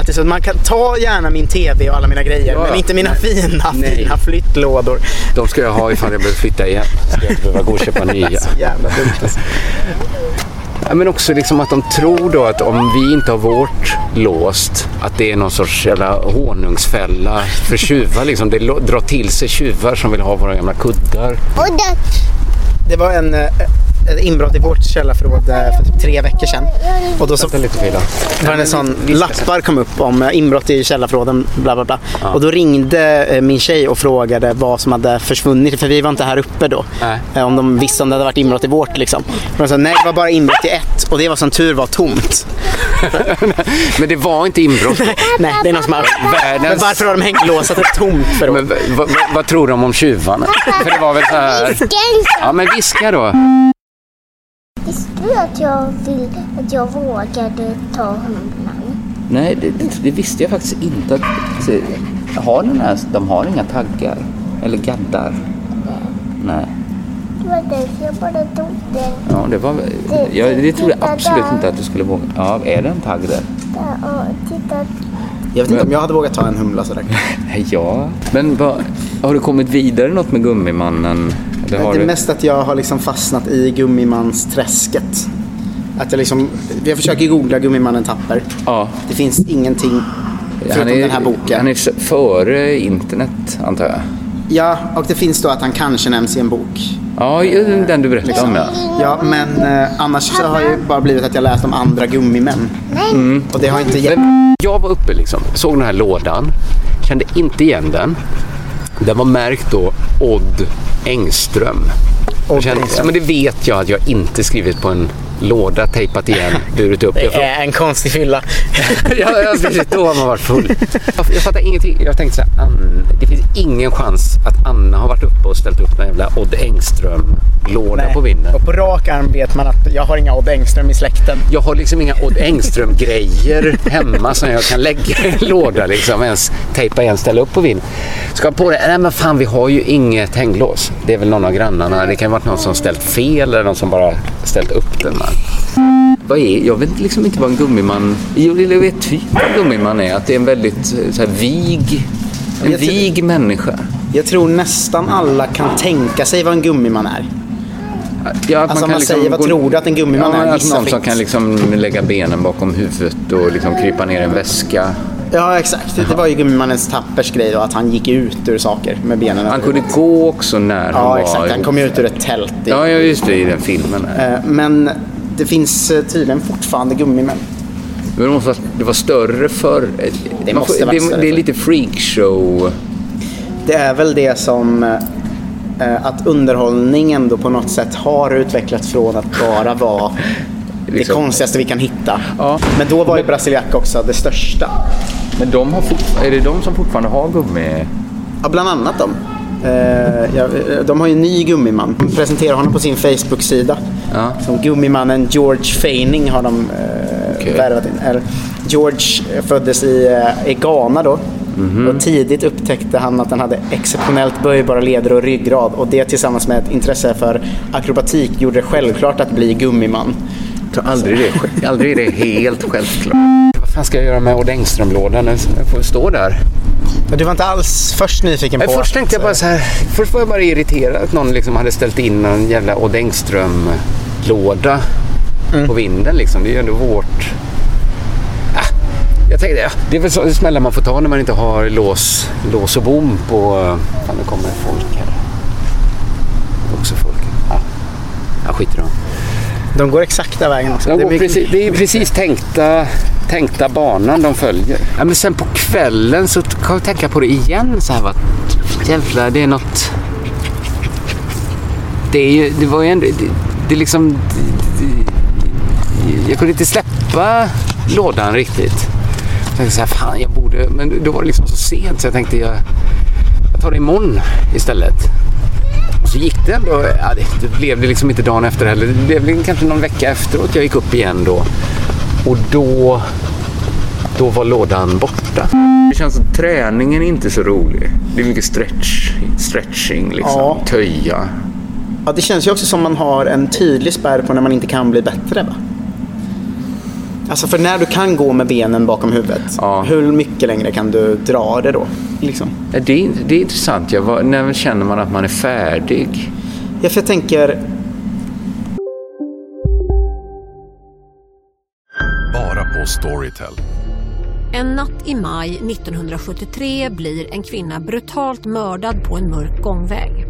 Att det är så att man kan ta gärna min TV och alla mina grejer, Ja, men inte mina fina, Nej. fina flyttlådor. De ska jag ha ifall jag behöver flytta igen. Ska jag inte behöva gå och köpa nya. Så jävla dumt alltså. Ja, men också liksom att de tror då att om vi inte har vårt låst, att det är någon sorts jävla honungsfälla för tjuvar. Liksom. Det drar till sig tjuvar som vill ha våra gamla kuddar. Det var en, eh, ett inbrott i vårt källarförråd eh, för typ tre veckor sedan. Och då så Det är lite fel. var det en sån lappar kom upp om eh, inbrott i källarförråden, bla bla bla. Och då ringde eh, min tjej och frågade vad som hade försvunnit, för vi var inte här uppe då. Nej. Om de visste om det hade varit inbrott i vårt liksom. Och de sa nej, det var bara inbrott i ett. Och det var som tur var tomt. Men det var inte inbrott. Nej, det är någon som har... Världens- Men varför har de hänglåsat ett tomt förråd? Men vad, vad, vad tror de om tjuvarna? För det var väl så här... Ja, men viska då. Du att jag, vill, att jag vågade ta humlan? Nej, det, det, det visste jag faktiskt inte. Att, se, har den här, de har inga taggar? Eller gaddar? Nej. Det var därför jag bara tog den Ja, det var... Ja, det trodde jag absolut inte att du skulle våga. Ja, är det en tagg där? där och tittade. Jag vet inte om jag hade vågat ta en humla sådär. Ja. Men vad, har du kommit vidare något med Gummimannen? Har Det är du... mest att jag har liksom fastnat i Gummimansträsket. Att jag liksom, jag försöker googla Gummimannen Tapper. Ja. Det finns ingenting förutom den här boken. Han är före internet, antar jag. Ja, och det finns då att han kanske nämns i en bok. Ja, ju den du berättade om, ja. Ja, men eh, annars så har ju bara blivit att jag läst om andra gummimän. Och det har inte. Men jag var uppe liksom, såg den här lådan, kände inte igen den. Den var märkt då Odd Engström. Kände, ja, men det vet jag att jag inte skrivit på en låda, tejpat igen, burit upp. Det är en konstig fylla. ja, ja, precis, då har man varit full. Jag, jag fattar ingenting. Jag tänkte så här, Ann, det finns ingen chans att Anna har varit uppe och ställt upp en jävla Odd Engström-låda på vinden. Och på rak arm vet man att jag har inga Odd Engström i släkten. Jag har liksom inga Odd Engström-grejer hemma som jag kan lägga i en låda liksom. Ens tejpa igen, ställa upp på vind. Ska på det? Nej men fan vi har ju inget hänglås. Det är väl någon av grannarna. Det kan vara någon som ställt fel eller någon som bara ställt upp den. Man. Vad är, jag vet liksom inte vad en gummiman... Jo, jag vet typ vad gummiman är. Att det är en väldigt eh, så här, vig... En Jag tror- vig människa. Jag tror nästan alla kan tänka sig vad en gummiman är. Ja, Alltså om man liksom säger, vad gå- tror du att en gummiman ja, är? Att någon som kan liksom lägga benen bakom huvudet och liksom krypa ner i en väska. Ja, exakt. Det var ju gummimannens tappers grej då, att han gick ut ur saker med benen Han kunde gå också när han Ja, var... exakt. Han kom ut ur ett tält. i- Ja, ja, just det, i den filmen. Eh, Men det finns eh, tydligen fortfarande gummimän. Men det, måste det var större förr. Det måste får- det, större det är lite freakshow. Det är väl det som eh, att underhållningen då på något sätt har utvecklats från att bara vara det Liksom. konstigaste vi kan hitta. Ja. Men då var ju Brasiliac också det största. Men de har är det de som fortfarande har gummi? Ja, bland annat de. Eh, de har ju en ny gummiman. De presenterar honom på sin Facebook-sida. Ja. Som gummimannen George Feining har de eh, Okej. värvat in. Eller, George föddes i, eh, i Ghana då. Mhm. Och tidigt upptäckte han att han hade exceptionellt böjbara leder och ryggrad. Och det tillsammans med ett intresse för akrobatik gjorde det självklart att bli gummiman. Tror aldrig det, aldrig det är helt självklart. Vad fan ska jag göra med Odd Engström-lådan? Den får stå där. Du var inte alls först nyfiken på Men först tänkte jag bara så här. Först var jag bara irriterad att någon liksom hade ställt in en jävla Odd Engström-låda på vinden. Liksom. Det är ju ändå vårt... Ah, jag tänkte, ja, det är väl så smällar man får ta när man inte har lås, lås och bom på... Fan, nu kommer folk här. Också folk. Ja, jag skiter i dem. De går exakta vägen också. De Det är mycket- precis, det är precis tänkta, tänkta banan de följer. Ja, men sen på kvällen så kan jag tänka på det igen. Så här, vad, jävlar, det är något... Det, är ju, det var ju ändå... Det, det är liksom... Det, det, jag kunde inte släppa lådan riktigt. Jag tänkte så här, fan jag borde... Men då var det liksom så sent så jag tänkte jag, jag tar det imorgon istället. Så gick det ändå. Ja, det, det blev det liksom inte dagen efter heller. Det blev kanske någon vecka efteråt jag gick upp igen då. Och då... Då var lådan borta. Det känns som träningen är inte så rolig. Det är mycket stretch, stretching liksom. Ja. Töja. Ja, det känns ju också som man har en tydlig spärr på när man inte kan bli bättre. Va? Alltså för när du kan gå med benen bakom huvudet, Ja. hur mycket längre kan du dra det då? Liksom? Det är, det är intressant. Jag var, när känner man att man är färdig? Ja, för jag tänker, Bara på Storytel. En natt i maj 1973 blir en kvinna brutalt mördad på en mörk gångväg.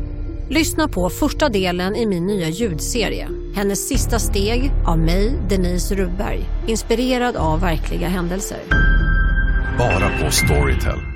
Lyssna på första delen i min nya ljudserie. Hennes sista steg av mig, Denise Rubberg. Inspirerad av verkliga händelser. Bara på Storytel.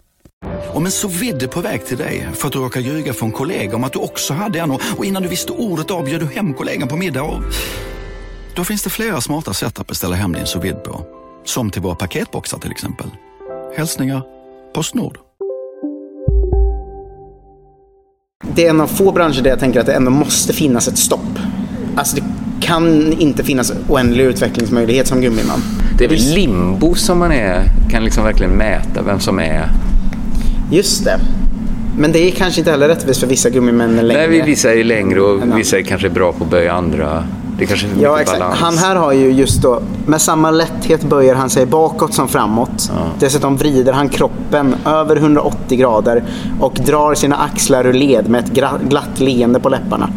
Om en så vidde på väg till dig för att du råkar ljuga från kollega om att du också hade en och innan du visste ordet av du hem kollegan på middag och... Då finns det flera smarta sätt att beställa hem din sous på. Som till våra paketboxar till exempel. Hälsningar Postnord. det är en av få branscher där jag tänker att det ändå måste finnas ett stopp. Alltså det kan inte finnas oändlig utvecklingsmöjlighet som gummiman. Det är väl limbo som man är, kan liksom verkligen mäta vem som är. Just det. Men det är kanske inte heller rättvist för vissa gummimän längre. Nej, vi- vissa är längre och vissa är kanske bra på att böja andra. Det kanske är Ja, exakt. balans. Han här har ju just då, med samma lätthet böjer han sig bakåt som framåt. Dessutom vrider han kroppen över 180 grader och drar sina axlar ur led med ett glatt leende på läpparna.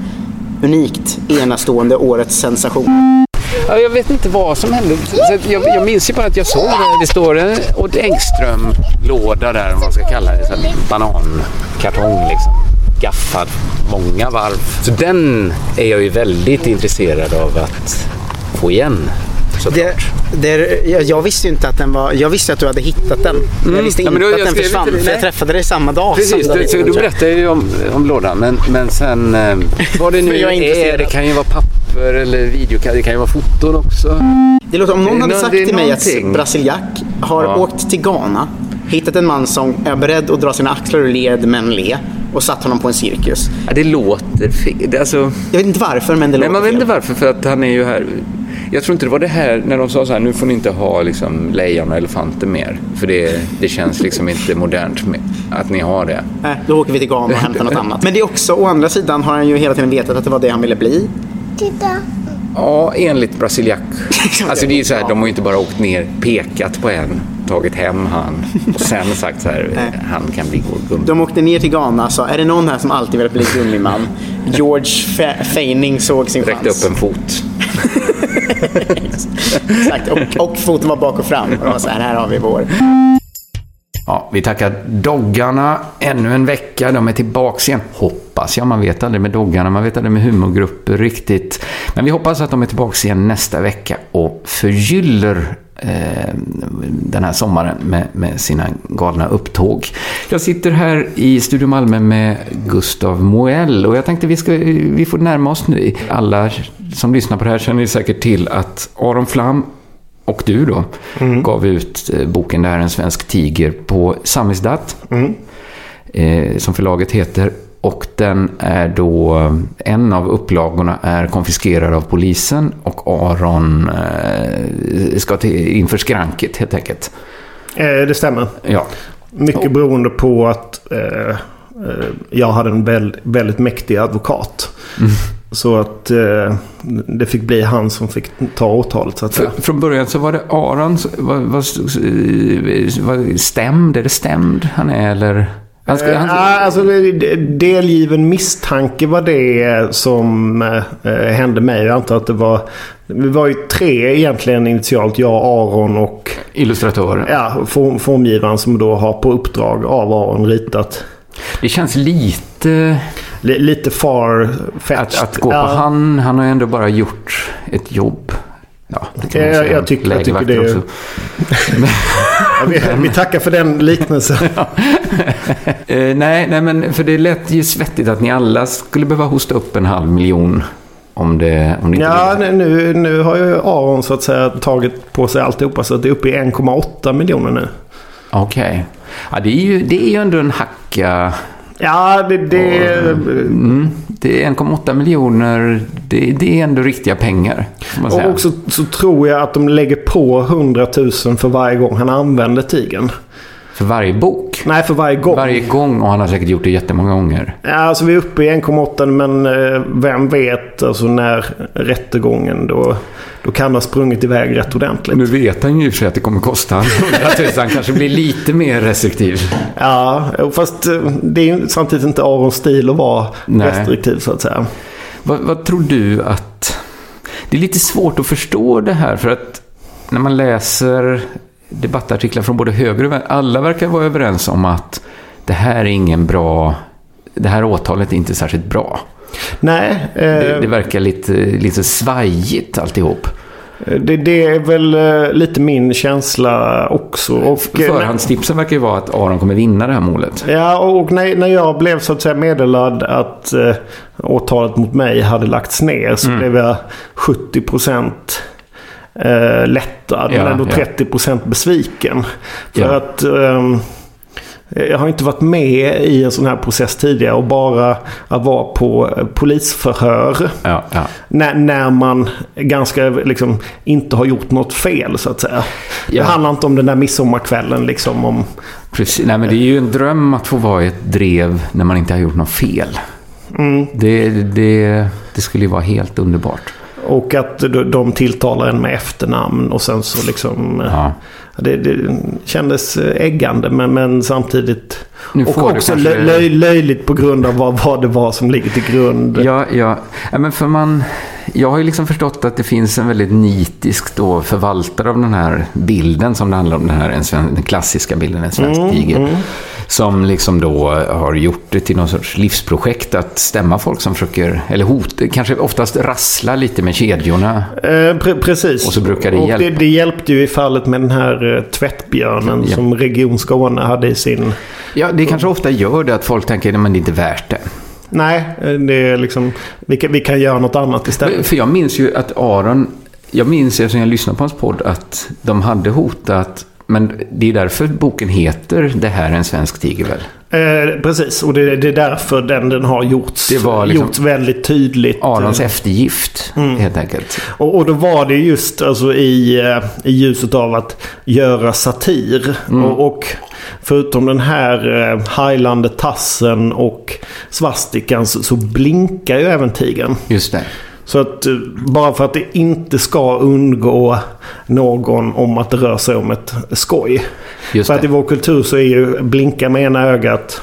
Unikt, enastående, årets sensation. Ja, jag vet inte vad som hände. Så jag, jag minns ju bara att jag såg det. Det står en Odd Engström-låda där, vad man ska kalla det. Så banankartong liksom. Gaffad många varv. Så den är jag ju väldigt intresserad av att få igen. Det, det, jag, visste ju inte att den var... Jag visste att du hade hittat den. Men Mm. jag visste Ja, inte men då- att den försvann. det, För jag träffade dig samma dag Precis, David, så jag. berättade ju om, om lådan. Men, men sen eh, vad det nu är är, det kan ju vara papper eller video, det kan ju vara foton också. Det låter, om någon hade sagt till mig någonting. att Brasiliak har Ja. åkt till Ghana, hittat en man som är beredd att dra sina axlar ur led men le och satt honom på en cirkus. Ja, det låter fel. Alltså, Jag vet inte varför men det låter man vet fel. inte varför, för att han är ju här. Jag tror inte det var det här när de sa så här, nu får ni inte ha liksom, lejon och elefanter mer. För det, det känns liksom inte modernt med, att ni har det. Nej, då åker vi till Ghana och hämtar något annat. Men det är också, å andra sidan har han ju hela tiden vetat att det var det han ville bli. Titta. Ja, enligt Brasiliak. Alltså det är ju så här, de har ju inte bara åkt ner, pekat på en, tagit hem han och sen sagt så här, han kan bli gummi. De åkte ner till Ghana och sa, är det någon här som alltid velat bli gummiman? George Fe- Feining såg sin Räckte chans. upp en fot. Exakt, och, och foten var bak och fram. Och de var så här, här har vi vår. Ja, vi tackar doggarna ännu en vecka. De är tillbaks igen. Hoppas jag. Man vet aldrig med doggarna. Man vet aldrig med humorgrupper riktigt. Men vi hoppas att de är tillbaks igen nästa vecka och förgyller den här sommaren med, med sina galna upptåg. Jag sitter här i Studio Malmö med Gustav Moell och jag tänkte vi, ska, vi får närma oss nu. Alla som lyssnar på det här känner säkert till att Aron Flam och du då gav ut eh, boken Det här är en svensk tiger på Samizdat. Eh, som förlaget heter. Och den är då, en av upplagorna är konfiskerad av polisen och Aron eh, ska till, inför skranket helt enkelt. Eh, det stämmer. Ja. Mycket beroende på att eh, eh, jag hade en väl, väldigt mäktig advokat. Mm. Så att eh, det fick bli han som fick ta åtalet så att. För, från början så var det Aron, vad, vad, vad, stämd, är det stämd han är eller? Han ska, Eh, han, ja, alltså, det- delgiven misstanke var det som eh, hände mig. Jag antar att det var Vi var ju tre egentligen initialt. Jag, Aron och... Illustratören. Ja, form, formgivaren som då har på uppdrag av Aron ritat. Det känns lite... L lite far Att, att gå på han, han har ju ändå bara gjort ett jobb. Ja, det kan man Jag, säga. jag, tycker, jag tycker det är... Ja, vi, vi tackar för den liknelsen. Eh, nej, nej, men för det lät ju svettigt att ni alla skulle behöva hosta upp en halv miljon om det, om det Ja, nu, nu har ju Aron så att säga tagit på sig alltihopa så att det är uppe i 1,8 miljoner nu. Okej. Ja, det är ju, det är ju ändå en hacka. Ja, det... det... Mm, det är 1,8 miljoner. Det, det är ändå riktiga pengar. Och också så tror jag att de lägger på 100 000 för varje gång han använder tigern. För varje bok? Nej, för varje gång. Varje gång och han har säkert gjort det jättemånga gånger. Ja, alltså vi är uppe i 1,8 men eh, vem vet alltså när rättegången då, då kan det ha sprungit iväg rätt ordentligt. Nu vet han ju i och för sig att det kommer kosta 100 000. Han kanske blir lite mer restriktiv. Ja, fast eh, det är samtidigt inte Arons stil att vara Nej. restriktiv så att säga. Vad, vad tror du att... Det är lite svårt att förstå det här för att när man läser debattartiklar från både höger och vänster. Alla verkar vara överens om att det här är ingen bra... Det här åtalet är inte särskilt bra. Nej. Eh, Det, det verkar lite, lite svajigt alltihop. det, det är väl eh, lite min känsla också. Och, eh, Förhandstipsen verkar ju vara att Aron kommer vinna det här målet. Ja, och när, när jag blev så att säga meddelad att eh, åtalet mot mig hade lagts ner så Mm. blev jag 70 procent eh, lättad. Ja, men ändå ja. 30 procent besviken. För Ja. att ehm, jag har inte varit med i en sån här process tidigare och bara att vara på eh, polisförhör. Ja, ja. När, när man ganska liksom inte har gjort något fel så att säga. Det Ja. handlar inte om den där midsommarkvällen liksom om Precis. Nej, men det är ju en dröm att få vara i ett drev när man inte har gjort något fel. Mm. Det, det, det skulle ju vara helt underbart. Och att de- tilltalar en med efternamn och sen så liksom... Ja. Det, det kändes äggande men, men samtidigt... Och också kanske- lö, löj, löjligt på grund av vad, vad det var som ligger till grund. Ja, ja. ja men för man, jag har ju liksom förstått att det finns en väldigt nitisk då förvaltare av den här bilden som det handlar om, den här en sven, den klassiska bilden, en svensk Mm, tiger. mm. Som liksom då har gjort det till någon sorts livsprojekt att stämma folk som försöker, eller hota, kanske oftast rassla lite med kedjorna. Eh, pre, precis. Och så brukar det och hjälpa. Det, det hjälpte ju i fallet med den här eh, tvättbjörnen Ja. som Region Skåne hade i sin... Ja, det kanske ofta gör det att folk tänker, men det är inte värt det. Nej, eh, det är liksom... Vi kan, vi kan göra något annat istället. För jag minns ju att Aron, jag minns ju som jag lyssnade på hans podd att de hade hotat, men det är därför boken heter Det här är en svensk tiger väl? Eh, precis, och det, det är därför den, den har gjorts, Det var liksom gjorts väldigt tydligt. Arons eh, eftergift, Mm. helt enkelt. Och, och då var det just alltså i, eh, i ljuset av att göra satir. Mm. Och, och förutom den här eh, hajlande tassen och svastikan så, så blinkar ju även tigern. Just det. Så att eh, bara för att det inte ska undgå någon om att det rör sig om ett skoj. Just för att det. i vår kultur så är ju blinka med ena ögat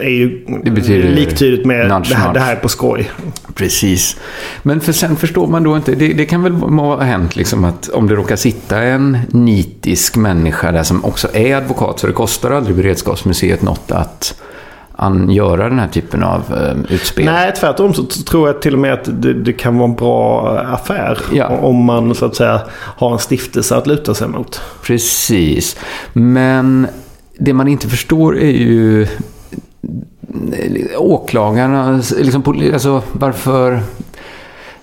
är ju Det betyder liktydigt med nudge, det, här, det här är på skoj. Precis. Men för sen förstår man då inte, det, det kan väl ha hänt liksom att om det råkar sitta en nitisk människa där som också är advokat så det kostar aldrig Beredskapsmuseet något att an, göra den här typen av eh, utspel. Nej, tvärtom så tror jag till och med att det, det kan vara en bra affär. Ja. Om man så att säga har en stiftelse att luta sig mot. Precis. Men det man inte förstår är ju åklagarna, liksom, alltså varför...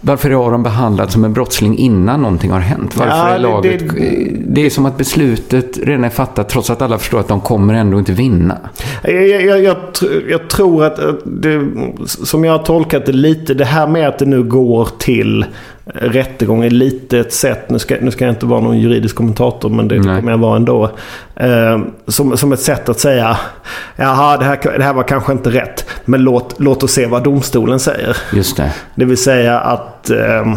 Varför är Aron behandlad som en brottsling innan någonting har hänt? Varför Ja, är laget... det- Det, är som att beslutet redan är fattat trots att alla förstår att de kommer ändå inte vinna. Jag, jag, jag, jag, tr- jag tror att att det, som jag har tolkat det lite, det här med att det nu går till rättegång är lite ett sätt, nu ska, nu ska jag inte vara någon juridisk kommentator men det kommer jag vara ändå. Eh, som, som ett sätt att säga, jaha det här, det här var kanske inte rätt, men låt, låt oss se vad domstolen säger. Just det. Det vill säga att, ehm,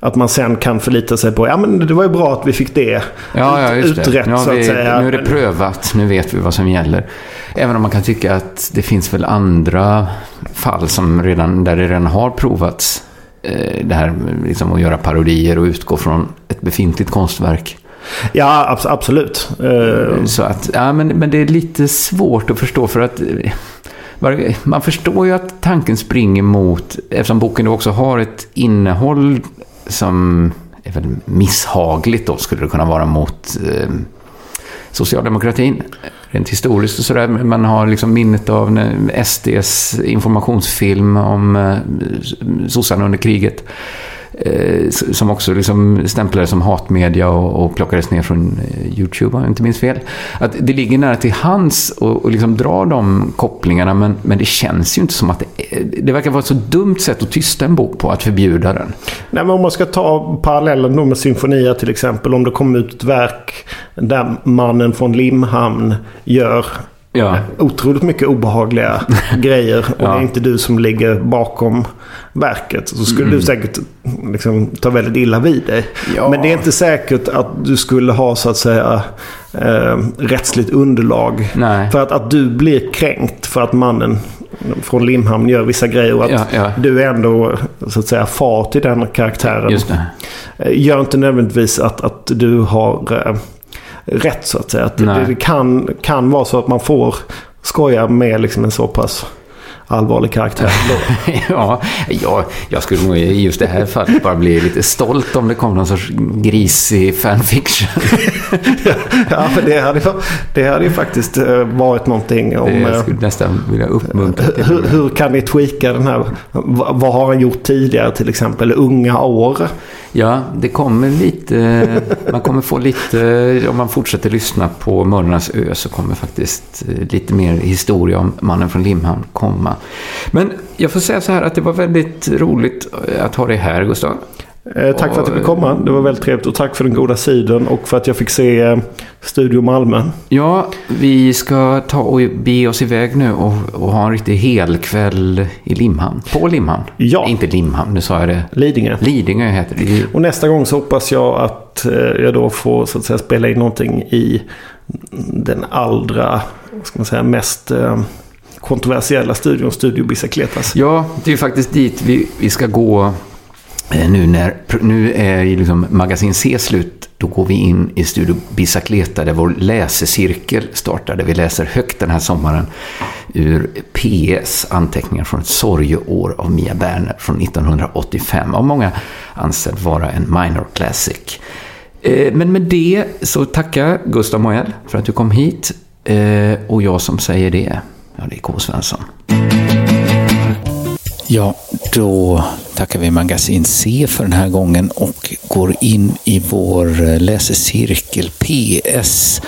att man sen kan förlita sig på, ja men det var ju bra att vi fick det Ja, ja just det. utrett Nu, har så att vi, säga. nu är det prövat, nu vet vi vad som gäller. Även om man kan tycka att det finns väl andra fall som redan, där det redan har provats eh, det här liksom att göra parodier och utgå från ett befintligt konstverk. Ja, abs- absolut. Eh, Så att, ja, men, men det är lite svårt att förstå för att eh, man förstår ju att tanken springer mot, eftersom boken då också har ett innehåll som är väl misshagligt då, skulle det kunna vara mot eh, socialdemokratin. Rent historiskt och sådär. Man har liksom minnet av SDs informationsfilm om eh, sossarna under kriget. Eh, som också liksom stämplades som hatmedia och, och plockades ner från eh, YouTube, om jag inte minns fel. Att det ligger nära till hands och, och liksom dra de kopplingarna, men, men det känns ju inte som att det, är- det verkar vara ett så dumt sätt att tysta en bok på, att förbjuda den. Nej, men om man ska ta parallellen då med symfonier till exempel. Om det kommer ut ett verk där mannen från Limhamn gör Ja. otroligt mycket obehagliga grejer. Och Ja. det är inte du som ligger bakom verket. Så skulle Mm. du säkert liksom, ta väldigt illa vid dig. Ja. Men det är inte säkert att du skulle ha så att säga eh, rättsligt underlag. Nej. För att, att du blir kränkt för att mannen från Limhamn gör vissa grejer. Och att Ja, ja. du är ändå så att säga far till den karaktären. Just det. Eh, Gör inte nödvändigtvis att, att du har eh, rätt så att säga. Att det, det kan, kan vara så att man får skoja med liksom en så pass allvarlig karaktär. Då. ja, jag, jag skulle nog i just det här fallet bara bli lite stolt om det kom någon sorts grisig fanfiction. ja, för det hade, det hade ju faktiskt eh, varit någonting om... Det eh, skulle jag nästan vilja uppmuntra till. Hur, hur kan ni tweaka den här? Va- Vad har han gjort tidigare till exempel? Unga år? Ja, det kommer lite, man kommer få lite, om man fortsätter lyssna på Mördarnas ö så kommer faktiskt eh, lite mer historia om mannen från Limhamn komma. Men jag får säga så här att det var väldigt roligt eh, att ha dig här Gustav. Eh, tack för att du fick komma. Det var väldigt trevligt. Och tack för den goda sidan och för att jag fick se eh, Studio Malmö. Ja, vi ska ta och bege oss iväg nu och, och ha en riktig helkväll i Limhamn. På Limhamn. Ja. Inte Limhamn, nu sa jag det. Lidingö. Lidingö heter det. Och nästa gång så hoppas jag att eh, jag då får så att säga spela in någonting i den allra, ska man säga, mest kontroversiella studion, Studio Bicicletas. Ja, det är ju faktiskt dit vi, vi ska gå Eh, nu när nu är liksom magasin C slut. Då går vi in i Studio Bicicleta där vår läsecirkel startade. Vi läser högt den här sommaren ur PS anteckningar från ett sorgeår av Mia Berner från 1985. Av många ansedd vara en minor classic. Eh, men med det så tackar Gustav Moell för att du kom hit. Eh, och jag som säger det, ja det är K. Svensson. Ja, då tackar vi Magasin C för den här gången och går in i vår eh, läsecirkel PS.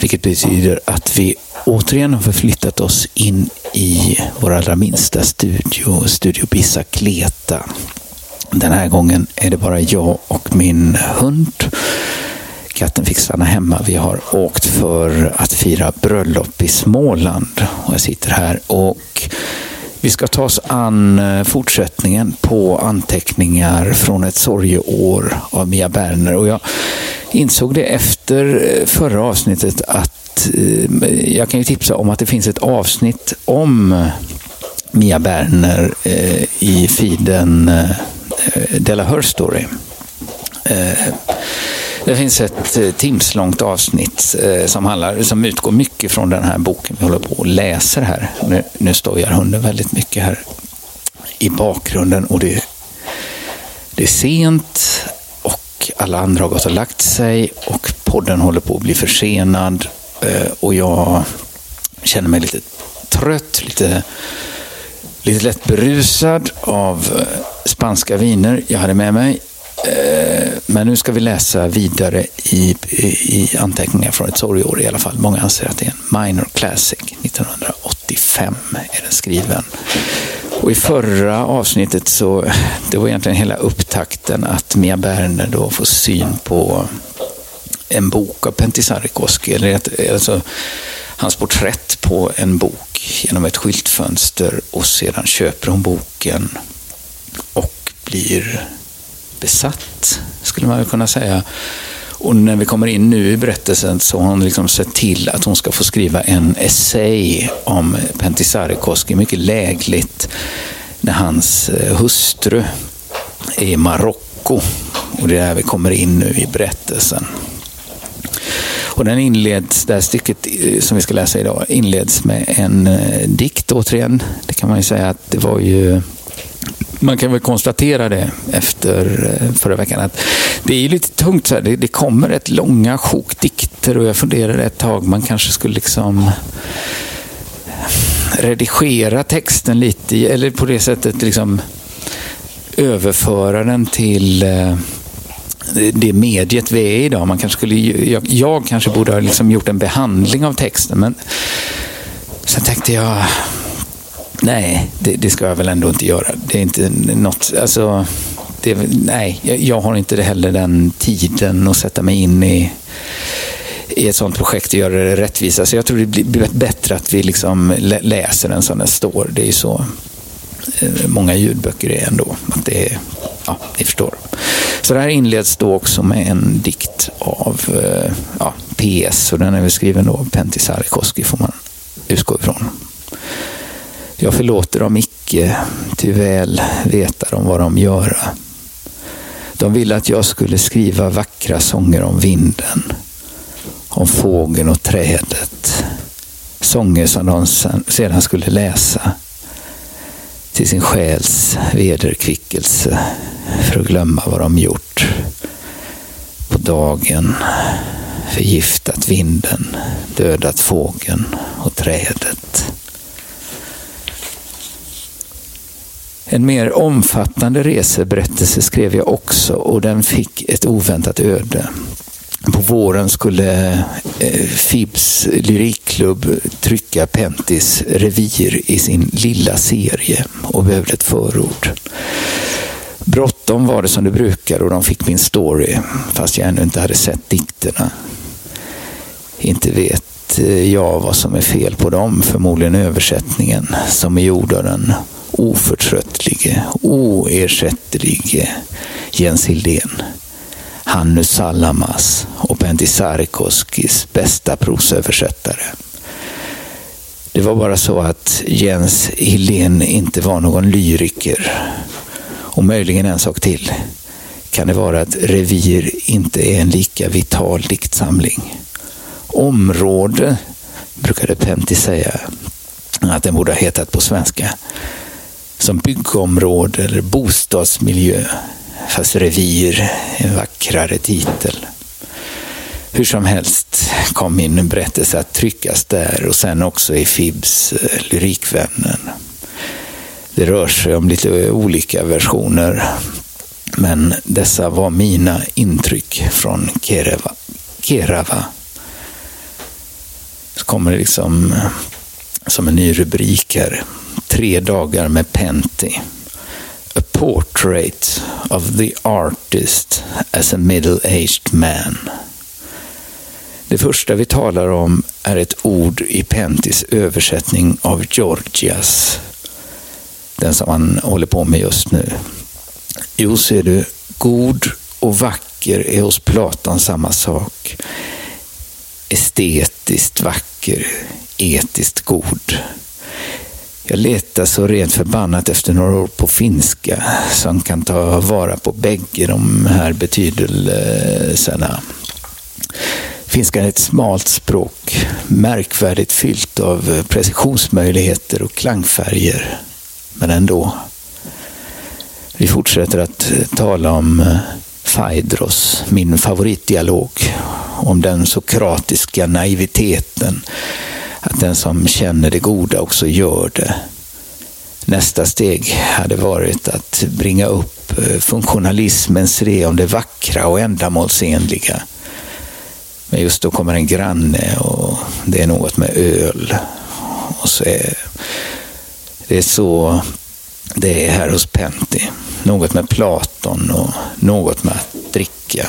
Vilket betyder att vi återigen har förflyttat oss in i vår allra minsta studio, Studio Bicicleta. Den här gången är det bara jag och min hund. Katten fick stanna hemma. Vi har åkt för att fira bröllop i Småland. Och jag sitter här och vi ska ta oss an eh, fortsättningen på anteckningar från ett sorgeår av Mia Berner. Och jag insåg det efter eh, förra avsnittet att eh, jag kan ju tipsa om att det finns ett avsnitt om Mia Berner i feeden Della Her Story. Det finns ett eh, timslångt avsnitt eh, som, handlar, som utgår mycket från den här boken vi håller på och läser här. Nu, nu stojar hunden väldigt mycket här i bakgrunden och det, det är sent och alla andra har gått och lagt sig och podden håller på att bli försenad eh, och jag känner mig lite trött, lite, lite lätt berusad av spanska viner jag hade med mig. Eh, men nu ska vi läsa vidare i, i, i anteckningar från ett sorgeår i alla fall. Många anser att det är en minor classic. 1985 är den skriven. Och i förra avsnittet så, det var egentligen hela upptakten att Mia Berner då får syn på en bok av Pentti Sarrikoski, eller ett, alltså hans porträtt på en bok genom ett skyltfönster och sedan köper hon boken och blir besatt, skulle man kunna säga. Och när vi kommer in nu i berättelsen så har hon liksom sett till att hon ska få skriva en essay om Pentisarikoski, mycket lägligt, när hans eh, hustru är i Marocko. Och det är där vi kommer in nu i berättelsen. Och den inleds, det här stycket eh, som vi ska läsa idag, inleds med en eh, dikt återigen. Det kan man ju säga att det var ju man kan väl konstatera det efter eh, förra veckan att det är lite tungt. Så här. Det, det kommer ett långa sjok dikter och jag funderade ett tag man kanske skulle liksom redigera texten lite eller på det sättet liksom överföra den till eh, det mediet vi är i idag. Man kanske skulle, jag, jag kanske borde ha liksom gjort en behandling av texten men sen tänkte jag Nej, det, det, ska jag väl ändå inte göra. Det är inte något, alltså, det, nej, jag har inte heller den tiden att sätta mig in i, i ett sånt projekt och göra det rättvisa. Så jag tror det blir bättre att vi liksom läser den som den står. Det är ju så eh, många ljudböcker är ändå. Att det är, ja, ni förstår. Så det här inleds då också med en dikt av eh, ja, PS och den är väl skriven då av Pentti Sarkoski, får man utgå ifrån. Jag förlåter dem icke, ty väl veta de vad de göra. De ville att jag skulle skriva vackra sånger om vinden, om fågeln och trädet. Sånger som de sedan skulle läsa till sin själs vederkvickelse för att glömma vad de gjort. På dagen förgiftat vinden, dödat fågeln och trädet. En mer omfattande reseberättelse skrev jag också och den fick ett oväntat öde. På våren skulle eh, Fibs lyrikklubb trycka Pentis revir i sin lilla serie och behövde ett förord. Bråttom var det som det brukar och de fick min story fast jag ännu inte hade sett dikterna. Inte vet eh, jag vad som är fel på dem, förmodligen översättningen som är gjord av den oförtröttlige, oersättlige Jens Hildén. Hannu Salamas och Pentti Sarkoskis bästa prosöversättare. Det var bara så att Jens Hildén inte var någon lyriker. Och möjligen en sak till. Kan det vara att Revir inte är en lika vital diktsamling? Område brukade Pentti säga att den borde ha hetat på svenska som byggområde eller bostadsmiljö. Fast revir, en vackrare titel. Hur som helst kom min berättelse att tryckas där och sen också i Fibs eh, Lyrikvännen. Det rör sig om lite olika versioner, men dessa var mina intryck från Kerava. Kerava. Så kommer det liksom eh, som en ny rubrik här. Tre dagar med Pentti. A portrait of the artist as a middle-aged man. Det första vi talar om är ett ord i Pentis översättning av Georgias. Den som han håller på med just nu. Jo, ser du, god och vacker är hos Platon samma sak. Estetiskt vacker, etiskt god. Jag letar så rent förbannat efter några ord på finska som kan ta vara på bägge de här betydelserna. Finskan är ett smalt språk, märkvärdigt fyllt av precisionsmöjligheter och klangfärger. Men ändå. Vi fortsätter att tala om Phaedros, min favoritdialog, om den sokratiska naiviteten att den som känner det goda också gör det. Nästa steg hade varit att bringa upp eh, funktionalismens re om det vackra och ändamålsenliga. Men just då kommer en granne och det är något med öl. Och så är, det är så det är här hos Pentti. Något med Platon och något med att dricka.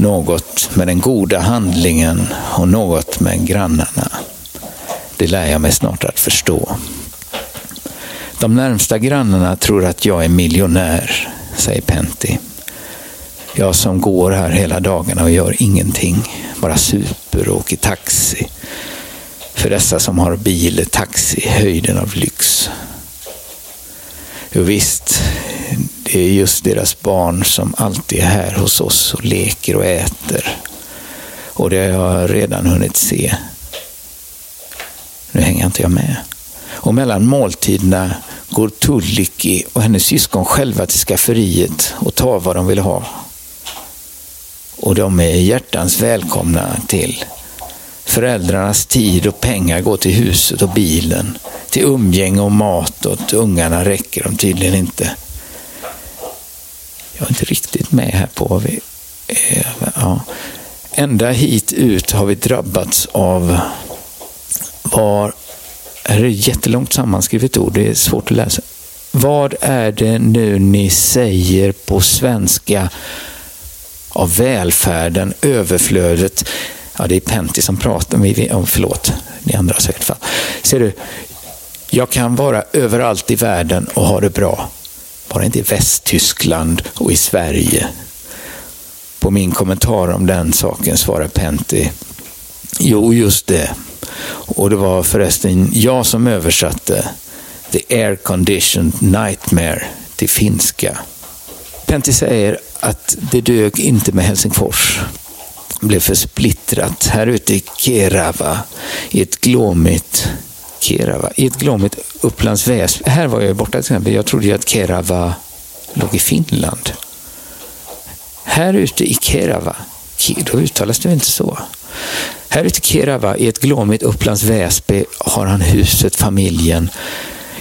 Något med den goda handlingen och något med grannarna. Det lär jag mig snart att förstå. De närmsta grannarna tror att jag är miljonär, säger Pentti. Jag som går här hela dagarna och gör ingenting, bara super och åker taxi. För dessa som har bil är taxi höjden av lyx. Jo visst, det är just deras barn som alltid är här hos oss och leker och äter. Och det har jag redan hunnit se. Nu hänger inte jag med. Och mellan måltiderna går Tulliki och hennes syskon själva till skafferiet och tar vad de vill ha. Och de är hjärtans välkomna till. Föräldrarnas tid och pengar går till huset och bilen. Till umgänge och mat och till ungarna räcker de tydligen inte. Jag är inte riktigt med här på vad vi... Ja. Ända hit ut har vi drabbats av var... Här är det ett jättelångt sammanskrivet ord, det är svårt att läsa. Vad är det nu ni säger på svenska av välfärden, överflödet? Ja, det är Pentti som pratar. Om, förlåt, ni andra har säkert fall. Ser du, jag kan vara överallt i världen och ha det bra. Bara inte i Västtyskland och i Sverige. På min kommentar om den saken svarar Pentti. Jo, just det. Och det var förresten jag som översatte The Air Conditioned Nightmare till finska. Pentti säger att det dög inte med Helsingfors. Det blev för splittrat. Här ute i Kerava, i ett glåmigt Kerava, i ett glåmigt Upplands Väsby. Här var jag borta till exempel. Jag trodde ju att Kerava låg i Finland. Här ute i Kerava, då uttalas det inte så. Här ute i Kerava, i ett glåmigt Upplands Väsby, har han huset, familjen,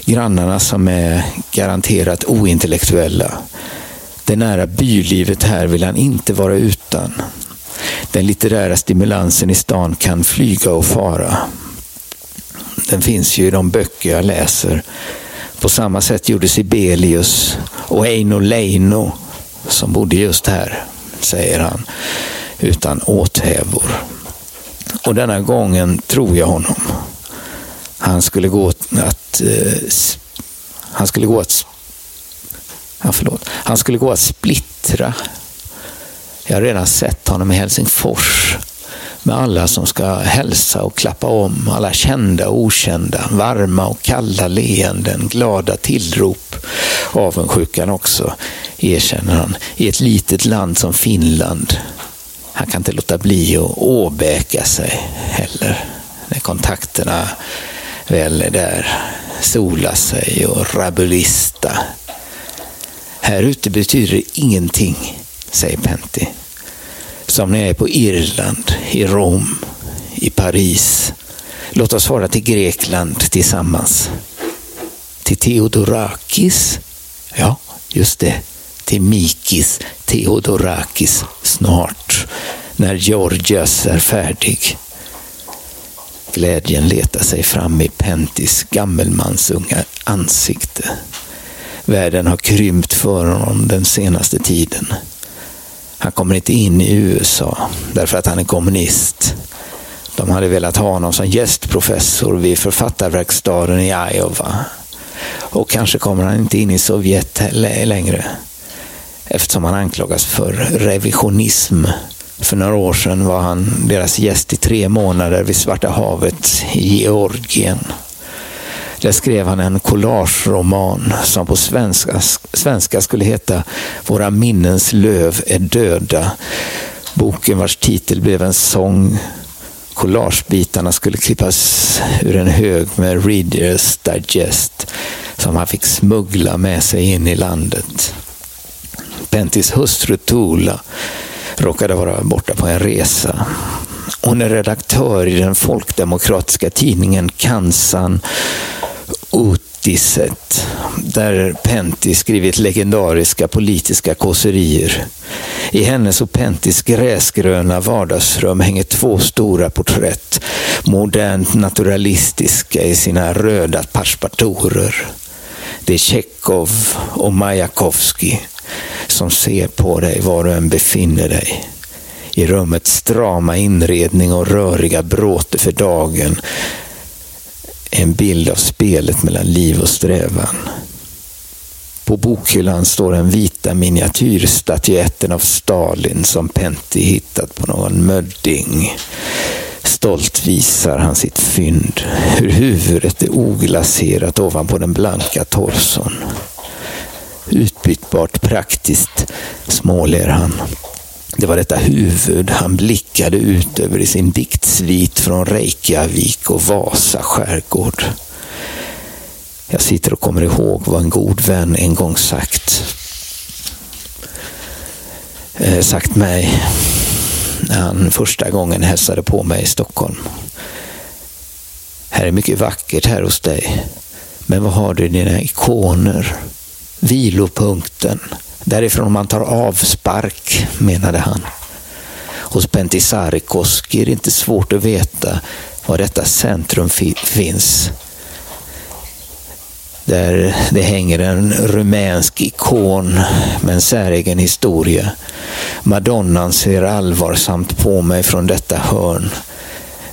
grannarna som är garanterat ointellektuella. Det nära bylivet här vill han inte vara utan. Den litterära stimulansen i stan kan flyga och fara. Den finns ju i de böcker jag läser. På samma sätt gjorde Sibelius och Eino Leino som bodde just här, säger han, utan åthävor. Och denna gången tror jag honom. Han skulle gå att, eh, han skulle gå att, ja, förlåt, han skulle gå att splittra. Jag har redan sett honom i Helsingfors med alla som ska hälsa och klappa om, alla kända och okända, varma och kalla leenden, glada tillrop. Avundsjukan också, erkänner han, i ett litet land som Finland. Han kan inte låta bli att åbäka sig heller, när kontakterna väl är där, sola sig och rabulista. Här ute betyder det ingenting, säger Pentti som när jag är på Irland, i Rom, i Paris. Låt oss fara till Grekland tillsammans. Till Theodorakis? Ja, just det. Till Mikis Theodorakis snart, när Georgias är färdig. Glädjen letar sig fram i Pentis gammelmansunga ansikte. Världen har krympt för honom den senaste tiden. Han kommer inte in i USA därför att han är kommunist. De hade velat ha honom som gästprofessor vid författarverkstaden i Iowa. Och kanske kommer han inte in i Sovjet längre eftersom han anklagas för revisionism. För några år sedan var han deras gäst i tre månader vid Svarta havet i Georgien. Där skrev han en collageroman som på svenska, svenska skulle heta Våra minnens löv är döda. Boken vars titel blev en sång. Collagebitarna skulle klippas ur en hög med Readers Digest som han fick smuggla med sig in i landet. Pentis hustru Tula råkade vara borta på en resa. Hon är redaktör i den folkdemokratiska tidningen Kansan Otiset, där Pentti skrivit legendariska politiska kåserier. I hennes och Pentis gräsgröna vardagsrum hänger två stora porträtt, modernt naturalistiska i sina röda perspatorer. Det är Tjechov och Majakovskij som ser på dig var du än befinner dig. I rummets strama inredning och röriga bråte för dagen en bild av spelet mellan liv och strävan. På bokhyllan står den vita miniatyrstatyetten av Stalin som Pentti hittat på någon mödding. Stolt visar han sitt fynd, hur huvudet är oglaserat ovanpå den blanka torson. Utbytbart praktiskt, småler han. Det var detta huvud han blickade ut över i sin diktsvit från Reykjavik och Vasa skärgård. Jag sitter och kommer ihåg vad en god vän en gång sagt. Eh, sagt mig när han första gången hälsade på mig i Stockholm. Här är mycket vackert här hos dig. Men vad har du i dina ikoner? Vilopunkten. Därifrån man tar avspark, menade han. Hos Pentisarikoski är det inte svårt att veta var detta centrum fi finns. Där det hänger en rumänsk ikon med en säregen historia. Madonnan ser allvarsamt på mig från detta hörn.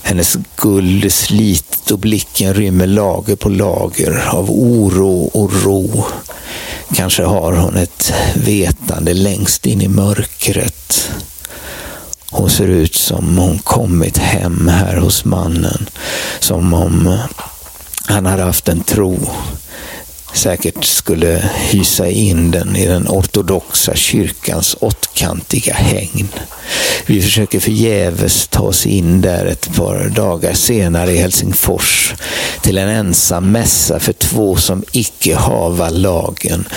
Hennes guld är slitet och blicken rymmer lager på lager av oro och ro. Kanske har hon ett vetande längst in i mörkret. Hon ser ut som hon kommit hem här hos mannen. Som om han hade haft en tro säkert skulle hysa in den i den ortodoxa kyrkans åttkantiga hägn. Vi försöker förgäves ta oss in där ett par dagar senare i Helsingfors till en ensam mässa för två som icke hava lagen.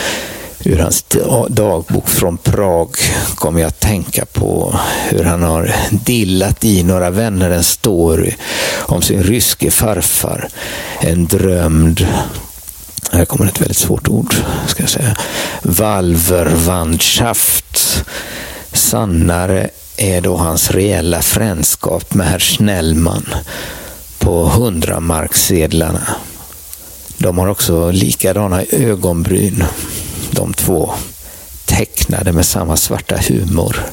Ur hans dagbok från Prag kommer jag att tänka på hur han har dillat i några vänner en story om sin ryske farfar. En drömd här kommer ett väldigt svårt ord, ska jag säga. Valverwandschaft. Sannare är då hans reella frändskap med herr Snellman på hundramarkssedlarna. De har också likadana ögonbryn, de två, tecknade med samma svarta humor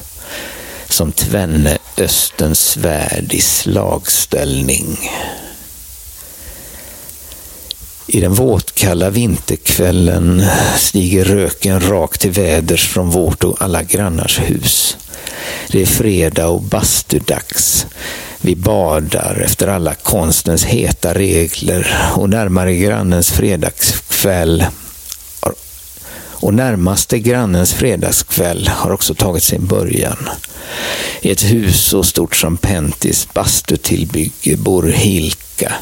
som tvenne Östens svärd i slagställning. I den våtkalla vinterkvällen stiger röken rakt till väders från vårt och alla grannars hus. Det är fredag och bastudags. Vi badar efter alla konstens heta regler och närmare grannens fredagskväll och närmaste grannens fredagskväll har också tagit sin början. I ett hus så stort som Pentis bastutillbygge bor Hilka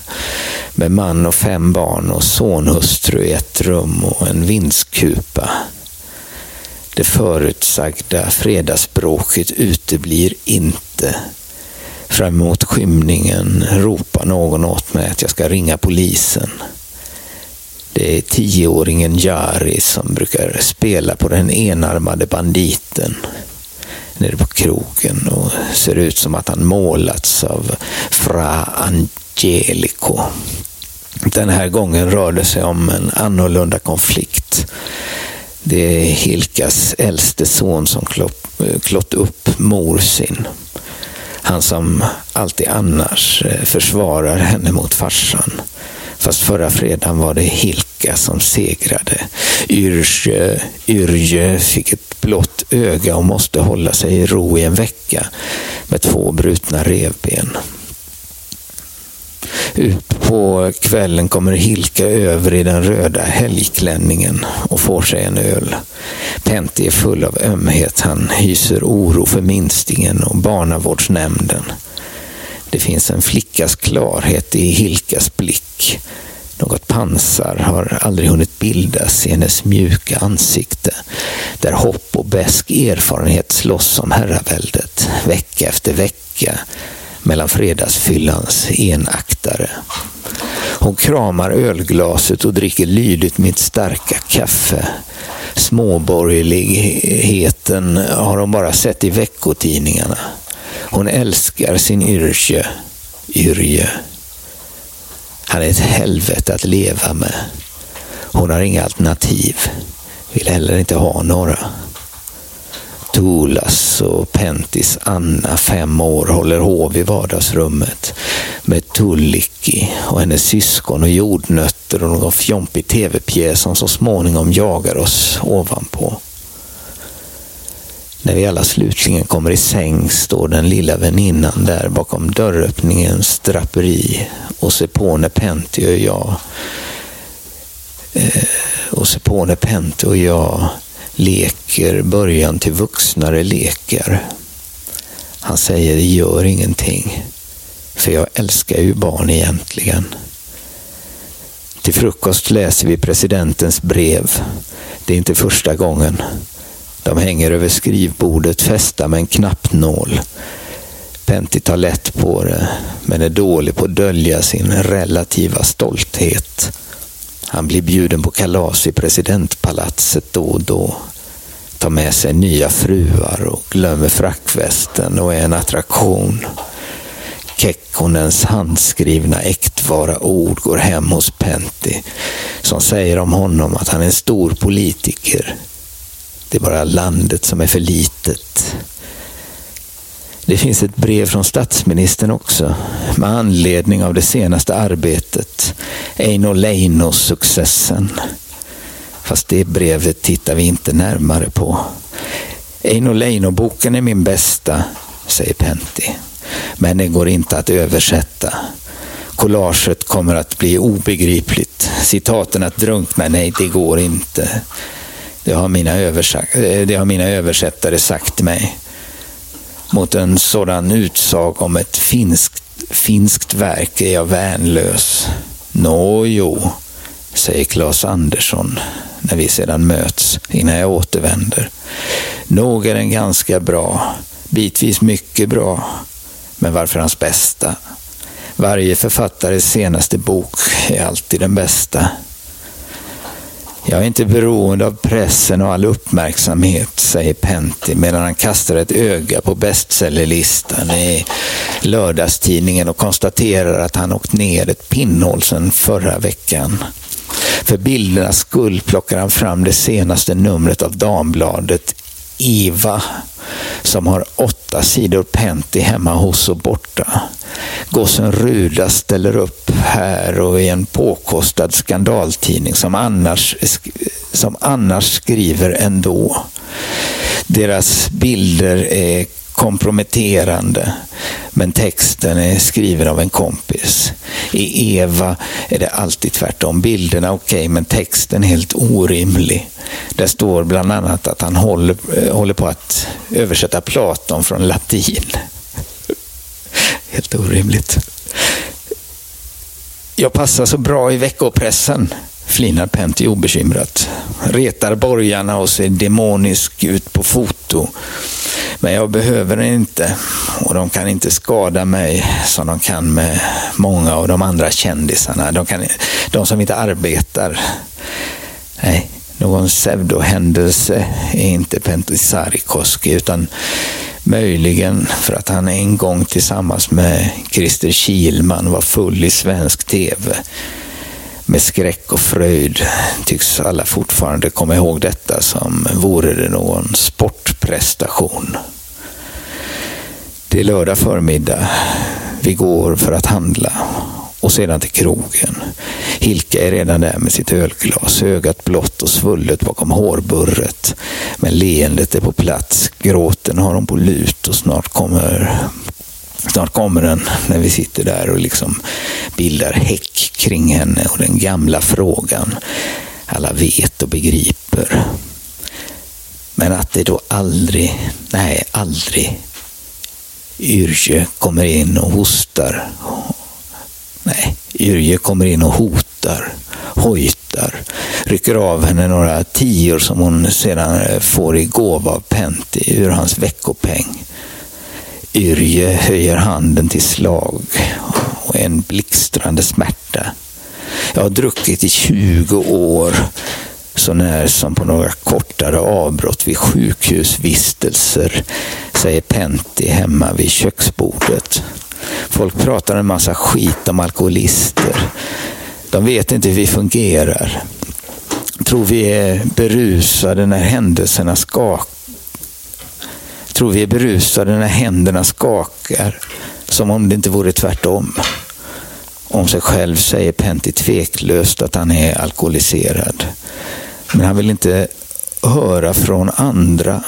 med man och fem barn och sonhustru i ett rum och en vindskupa. Det förutsagda fredagsbråket uteblir inte. Fram emot skymningen ropar någon åt mig att jag ska ringa polisen. Det är tioåringen Jari som brukar spela på den enarmade banditen nere på krogen och ser ut som att han målats av Fra Angelico. Den här gången rör det sig om en annorlunda konflikt. Det är Hilkas äldste son som eh, klott upp mor sin. Han som alltid annars eh, försvarar henne mot farsan. Fast förra fredagen var det Hilka som segrade. Yrje, Yrje fick ett blått öga och måste hålla sig i ro i en vecka med två brutna revben. Ut på kvällen kommer Hilka över i den röda helgklänningen och får sig en öl. Pentti är full av ömhet. Han hyser oro för minstingen och barnavårdsnämnden. Det finns en flickas klarhet i Hilkas blick. Något pansar har aldrig hunnit bildas i hennes mjuka ansikte, där hopp och besk erfarenhet slåss om herraväldet, vecka efter vecka, mellan fredagsfyllans enaktare. Hon kramar ölglaset och dricker lydigt mitt starka kaffe. Småborgerligheten har hon bara sett i veckotidningarna. Hon älskar sin yrke, Yrje. Han är ett helvete att leva med. Hon har inga alternativ. Vill heller inte ha några. Tolas och Pentis Anna, fem år, håller hov i vardagsrummet med Tullikki och hennes syskon och jordnötter och någon fjompig tv-pjäs som så småningom jagar oss ovanpå. När vi alla slutligen kommer i säng står den lilla väninnan där bakom dörröppningens draperi och ser på när Pentti och jag eh, och ser på när Pente och jag leker början till vuxnare lekar. Han säger det gör ingenting, för jag älskar ju barn egentligen. Till frukost läser vi presidentens brev. Det är inte första gången. De hänger över skrivbordet fästa med en knappnål. Pentti tar lätt på det, men är dålig på att dölja sin relativa stolthet. Han blir bjuden på kalas i presidentpalatset då och då. Tar med sig nya fruar och glömmer frackvästen och är en attraktion. Kekkonens handskrivna äktvara ord går hem hos Pentti som säger om honom att han är en stor politiker. Det är bara landet som är för litet. Det finns ett brev från statsministern också med anledning av det senaste arbetet, Eino Leino-successen. Fast det brevet tittar vi inte närmare på. Eino Leino-boken är min bästa, säger Pentti. Men den går inte att översätta. Collaget kommer att bli obegripligt. Citaten att drunkna, nej det går inte. Det har mina, eh, det har mina översättare sagt mig. Mot en sådan utsag om ett finskt, finskt verk är jag värnlös. Nåjo, säger Claes Andersson när vi sedan möts innan jag återvänder. Nog är den ganska bra, bitvis mycket bra, men varför hans bästa? Varje författares senaste bok är alltid den bästa. Jag är inte beroende av pressen och all uppmärksamhet, säger Pentti medan han kastar ett öga på bestsellerlistan i lördagstidningen och konstaterar att han åkt ner ett pinnhål sedan förra veckan. För bildernas skull plockar han fram det senaste numret av Dambladet Eva som har åtta sidor Pentti hemma hos och borta. Gossen Ruda ställer upp här och i en påkostad skandaltidning som annars, som annars skriver ändå. Deras bilder är komprometterande. Men texten är skriven av en kompis. I Eva är det alltid tvärtom. Bilderna okej, okay, men texten helt orimlig. Där står bland annat att han håller, eh, håller på att översätta Platon från latin. Helt orimligt. Jag passar så bra i veckopressen, flinar Pentti obekymrat. Retar borgarna och ser demonisk ut på foto. Men jag behöver den inte och de kan inte skada mig som de kan med många av de andra kändisarna. De, kan, de som inte arbetar. Nej, någon pseudohändelse är inte Pentti Sarikoski utan möjligen för att han en gång tillsammans med Christer Kilman var full i svensk tv. Med skräck och fröjd tycks alla fortfarande komma ihåg detta som vore det någon sportprestation. Det är lördag förmiddag. Vi går för att handla och sedan till krogen. Hilka är redan där med sitt ölglas, ögat blått och svullet bakom hårburret. Men leendet är på plats, gråten har hon på lut och snart kommer Snart kommer den när vi sitter där och liksom bildar häck kring henne och den gamla frågan. Alla vet och begriper. Men att det då aldrig, nej aldrig, Yrje kommer in och hostar. Nej, Yrje kommer in och hotar, hojtar, rycker av henne några tior som hon sedan får i gåva av Pentti ur hans veckopeng. Yrje höjer handen till slag och en blixtrande smärta. Jag har druckit i 20 år, så när som på några kortare avbrott vid sjukhusvistelser, säger Pentti hemma vid köksbordet. Folk pratar en massa skit om alkoholister. De vet inte hur vi fungerar. Tror vi är berusade när händelserna skakar tror vi är berusade när händerna skakar, som om det inte vore tvärtom. Om sig själv säger Pentti tveklöst att han är alkoholiserad. Men han vill inte höra från andra.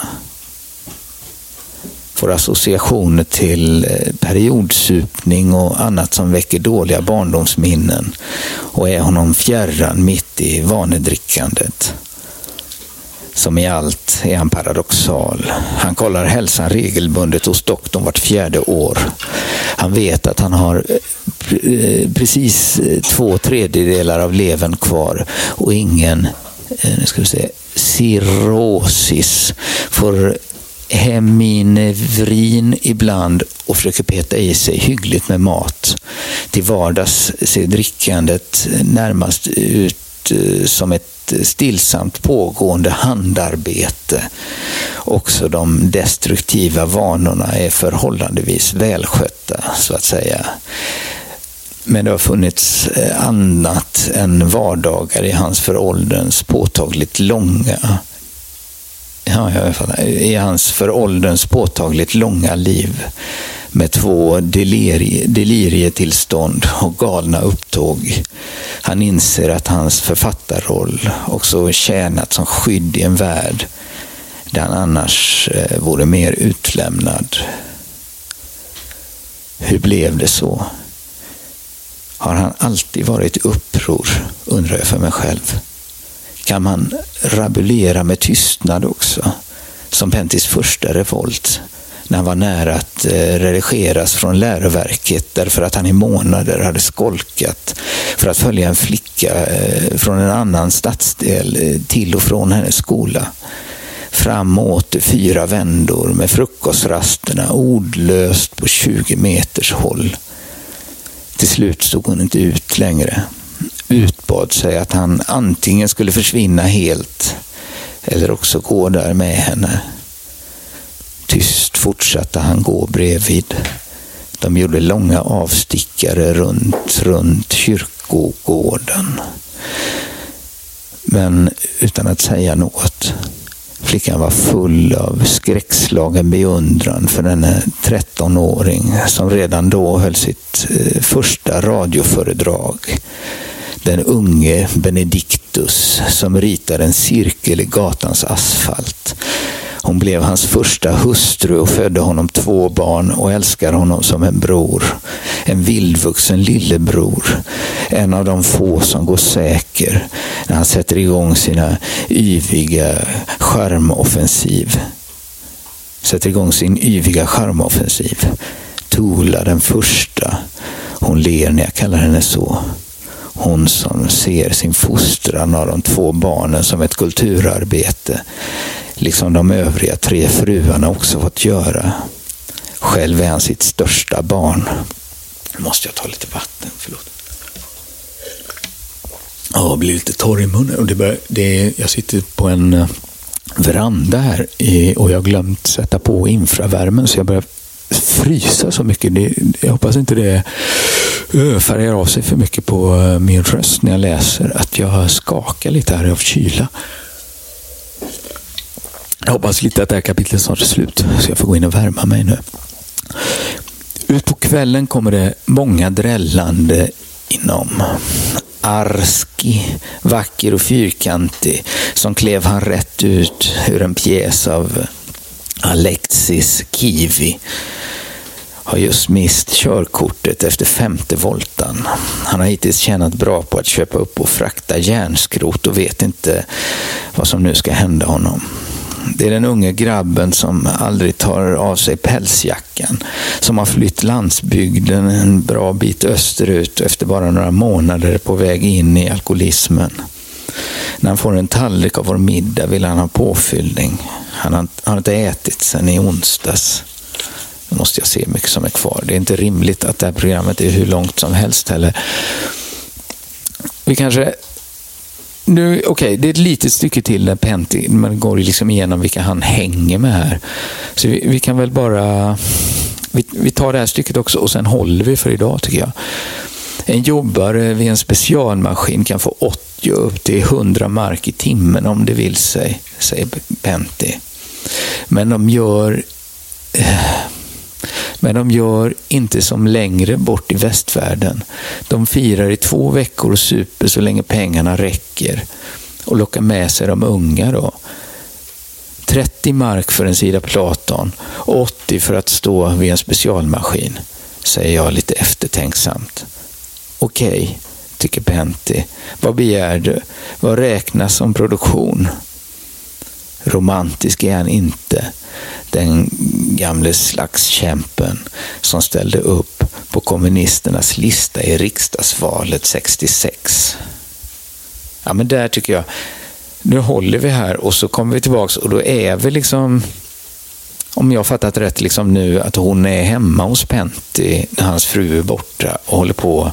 får associationer till eh, periodsupning och annat som väcker dåliga barndomsminnen och är honom fjärran mitt i vanedrickandet. Som i allt är han paradoxal. Han kollar hälsan regelbundet hos doktorn vart fjärde år. Han vet att han har eh, precis eh, två tredjedelar av levern kvar och ingen eh, nu ska vi se, cirrosis. Får heminevrin ibland och försöker peta i sig hyggligt med mat. Till vardags ser drickandet närmast ut som ett stillsamt pågående handarbete. Också de destruktiva vanorna är förhållandevis välskötta, så att säga. Men det har funnits eh, annat än vardagar i hans för ålderns påtagligt långa ja, jag fattar, i hans för ålderns påtagligt långa liv med två delirie, delirietillstånd och galna upptåg. Han inser att hans författarroll också tjänat som skydd i en värld där han annars eh, vore mer utlämnad. Hur blev det så? Har han alltid varit uppror, undrar jag för mig själv kan man rabulera med tystnad också. Som Pentis första revolt när han var nära att eh, redigeras från läroverket därför att han i månader hade skolkat för att följa en flicka eh, från en annan stadsdel eh, till och från hennes skola. Fram och åter fyra vändor med frukostrasterna ordlöst på 20 meters håll. Till slut stod hon inte ut längre utbad sig att han antingen skulle försvinna helt eller också gå där med henne. Fortsatte han gå bredvid. De gjorde långa avstickare runt, runt kyrkogården. Men utan att säga något. Flickan var full av skräckslagen beundran för denne 13-åring som redan då höll sitt eh, första radioföredrag den unge Benedictus som ritar en cirkel i gatans asfalt. Hon blev hans första hustru och födde honom två barn och älskar honom som en bror. En vildvuxen lillebror. En av de få som går säker när han sätter igång sina yviga charmoffensiv. Sätter igång sin yviga charmoffensiv. Tola den första. Hon ler när jag kallar henne så. Hon som ser sin fostran av de två barnen som ett kulturarbete, liksom de övriga tre fruarna också fått göra. Själv är han sitt största barn. Nu måste jag ta lite vatten, förlåt. Ja, jag blir lite torr i munnen. Det bör, det är, jag sitter på en eh, veranda här och jag har glömt sätta på infravärmen så jag börjar frysa så mycket. Det, jag hoppas inte det eh, färgar av sig för mycket på eh, min röst när jag läser. Att jag skakar lite här av kyla. Jag hoppas lite att det här kapitlet snart är slut, så jag får gå in och värma mig nu. Ut på kvällen kommer det många drällande inom. Arski, vacker och fyrkantig, som klev han rätt ut ur en pjäs av Alexis Kivi har just mist körkortet efter femte voltan. Han har hittills tjänat bra på att köpa upp och frakta järnskrot och vet inte vad som nu ska hända honom. Det är den unge grabben som aldrig tar av sig pälsjackan, som har flytt landsbygden en bra bit österut och efter bara några månader på väg in i alkoholismen. När han får en tallrik av vår middag vill han ha påfyllning. Han har, han har inte ätit sedan i onsdags. Nu måste jag se hur mycket som är kvar. Det är inte rimligt att det här programmet är hur långt som helst heller. Vi kanske... Okej, okay, det är ett litet stycke till där Penti, man går liksom igenom vilka han hänger med här. Så vi, vi kan väl bara... Vi, vi, tar det här stycket också och sen håller vi för idag tycker jag. En jobbare vid en specialmaskin kan få 80 upp till 100 mark i timmen om det vill sig, säger Penti. Men de gör... Eh, men de gör inte som längre bort i västvärlden. De firar i två veckor och super så länge pengarna räcker och lockar med sig de unga då. 30 mark för en sida Platon och 80 för att stå vid en specialmaskin, säger jag lite eftertänksamt. Okej, okay, tycker Pentti. Vad begär du? Vad räknas som produktion? Romantisk är han inte, den gamle slagskämpen som ställde upp på kommunisternas lista i riksdagsvalet 66. Ja, men där tycker jag, nu håller vi här och så kommer vi tillbaks och då är vi liksom, om jag fattat rätt liksom nu, att hon är hemma hos Pentti när hans fru är borta och håller på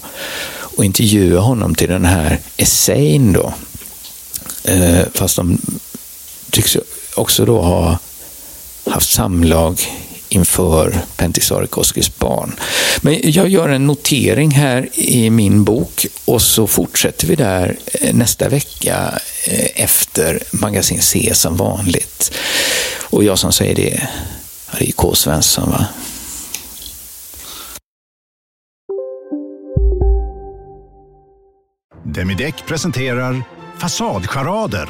och intervjuar honom till den här essayn då. Eh, fast de tycks också då ha haft samlag inför Pentisarikoskis barn. Men jag gör en notering här i min bok och så fortsätter vi där eh, nästa vecka eh, efter Magasin C som vanligt. Och jag som säger det, det är K. Svensson va? Demideck presenterar Fasadcharader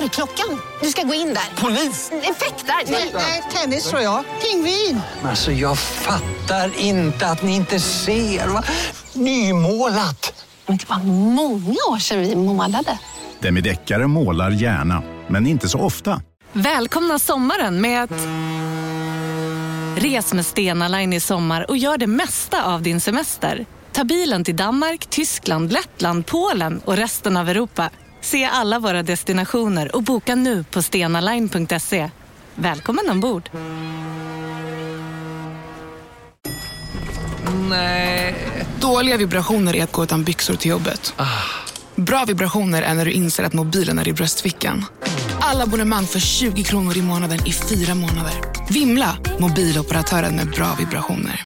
Dörrklockan. Du ska gå in där. Polis? Effektar? Nej, tennis tror jag. Pingvin. Alltså, jag fattar inte att ni inte ser. Va? Nymålat. Men det var många år sedan vi målade. Demideckare målar gärna, men inte så ofta. Välkomna sommaren med att... Res med Stena Line i sommar och gör det mesta av din semester. Ta bilen till Danmark, Tyskland, Lettland, Polen och resten av Europa. Se alla våra destinationer och boka nu på stenaline.se. Välkommen ombord! Nej. Dåliga vibrationer är att gå utan byxor till jobbet. Bra vibrationer är när du inser att mobilen är i bröstfickan. Alla abonnemang för 20 kronor i månaden i fyra månader. Vimla! Mobiloperatören med bra vibrationer.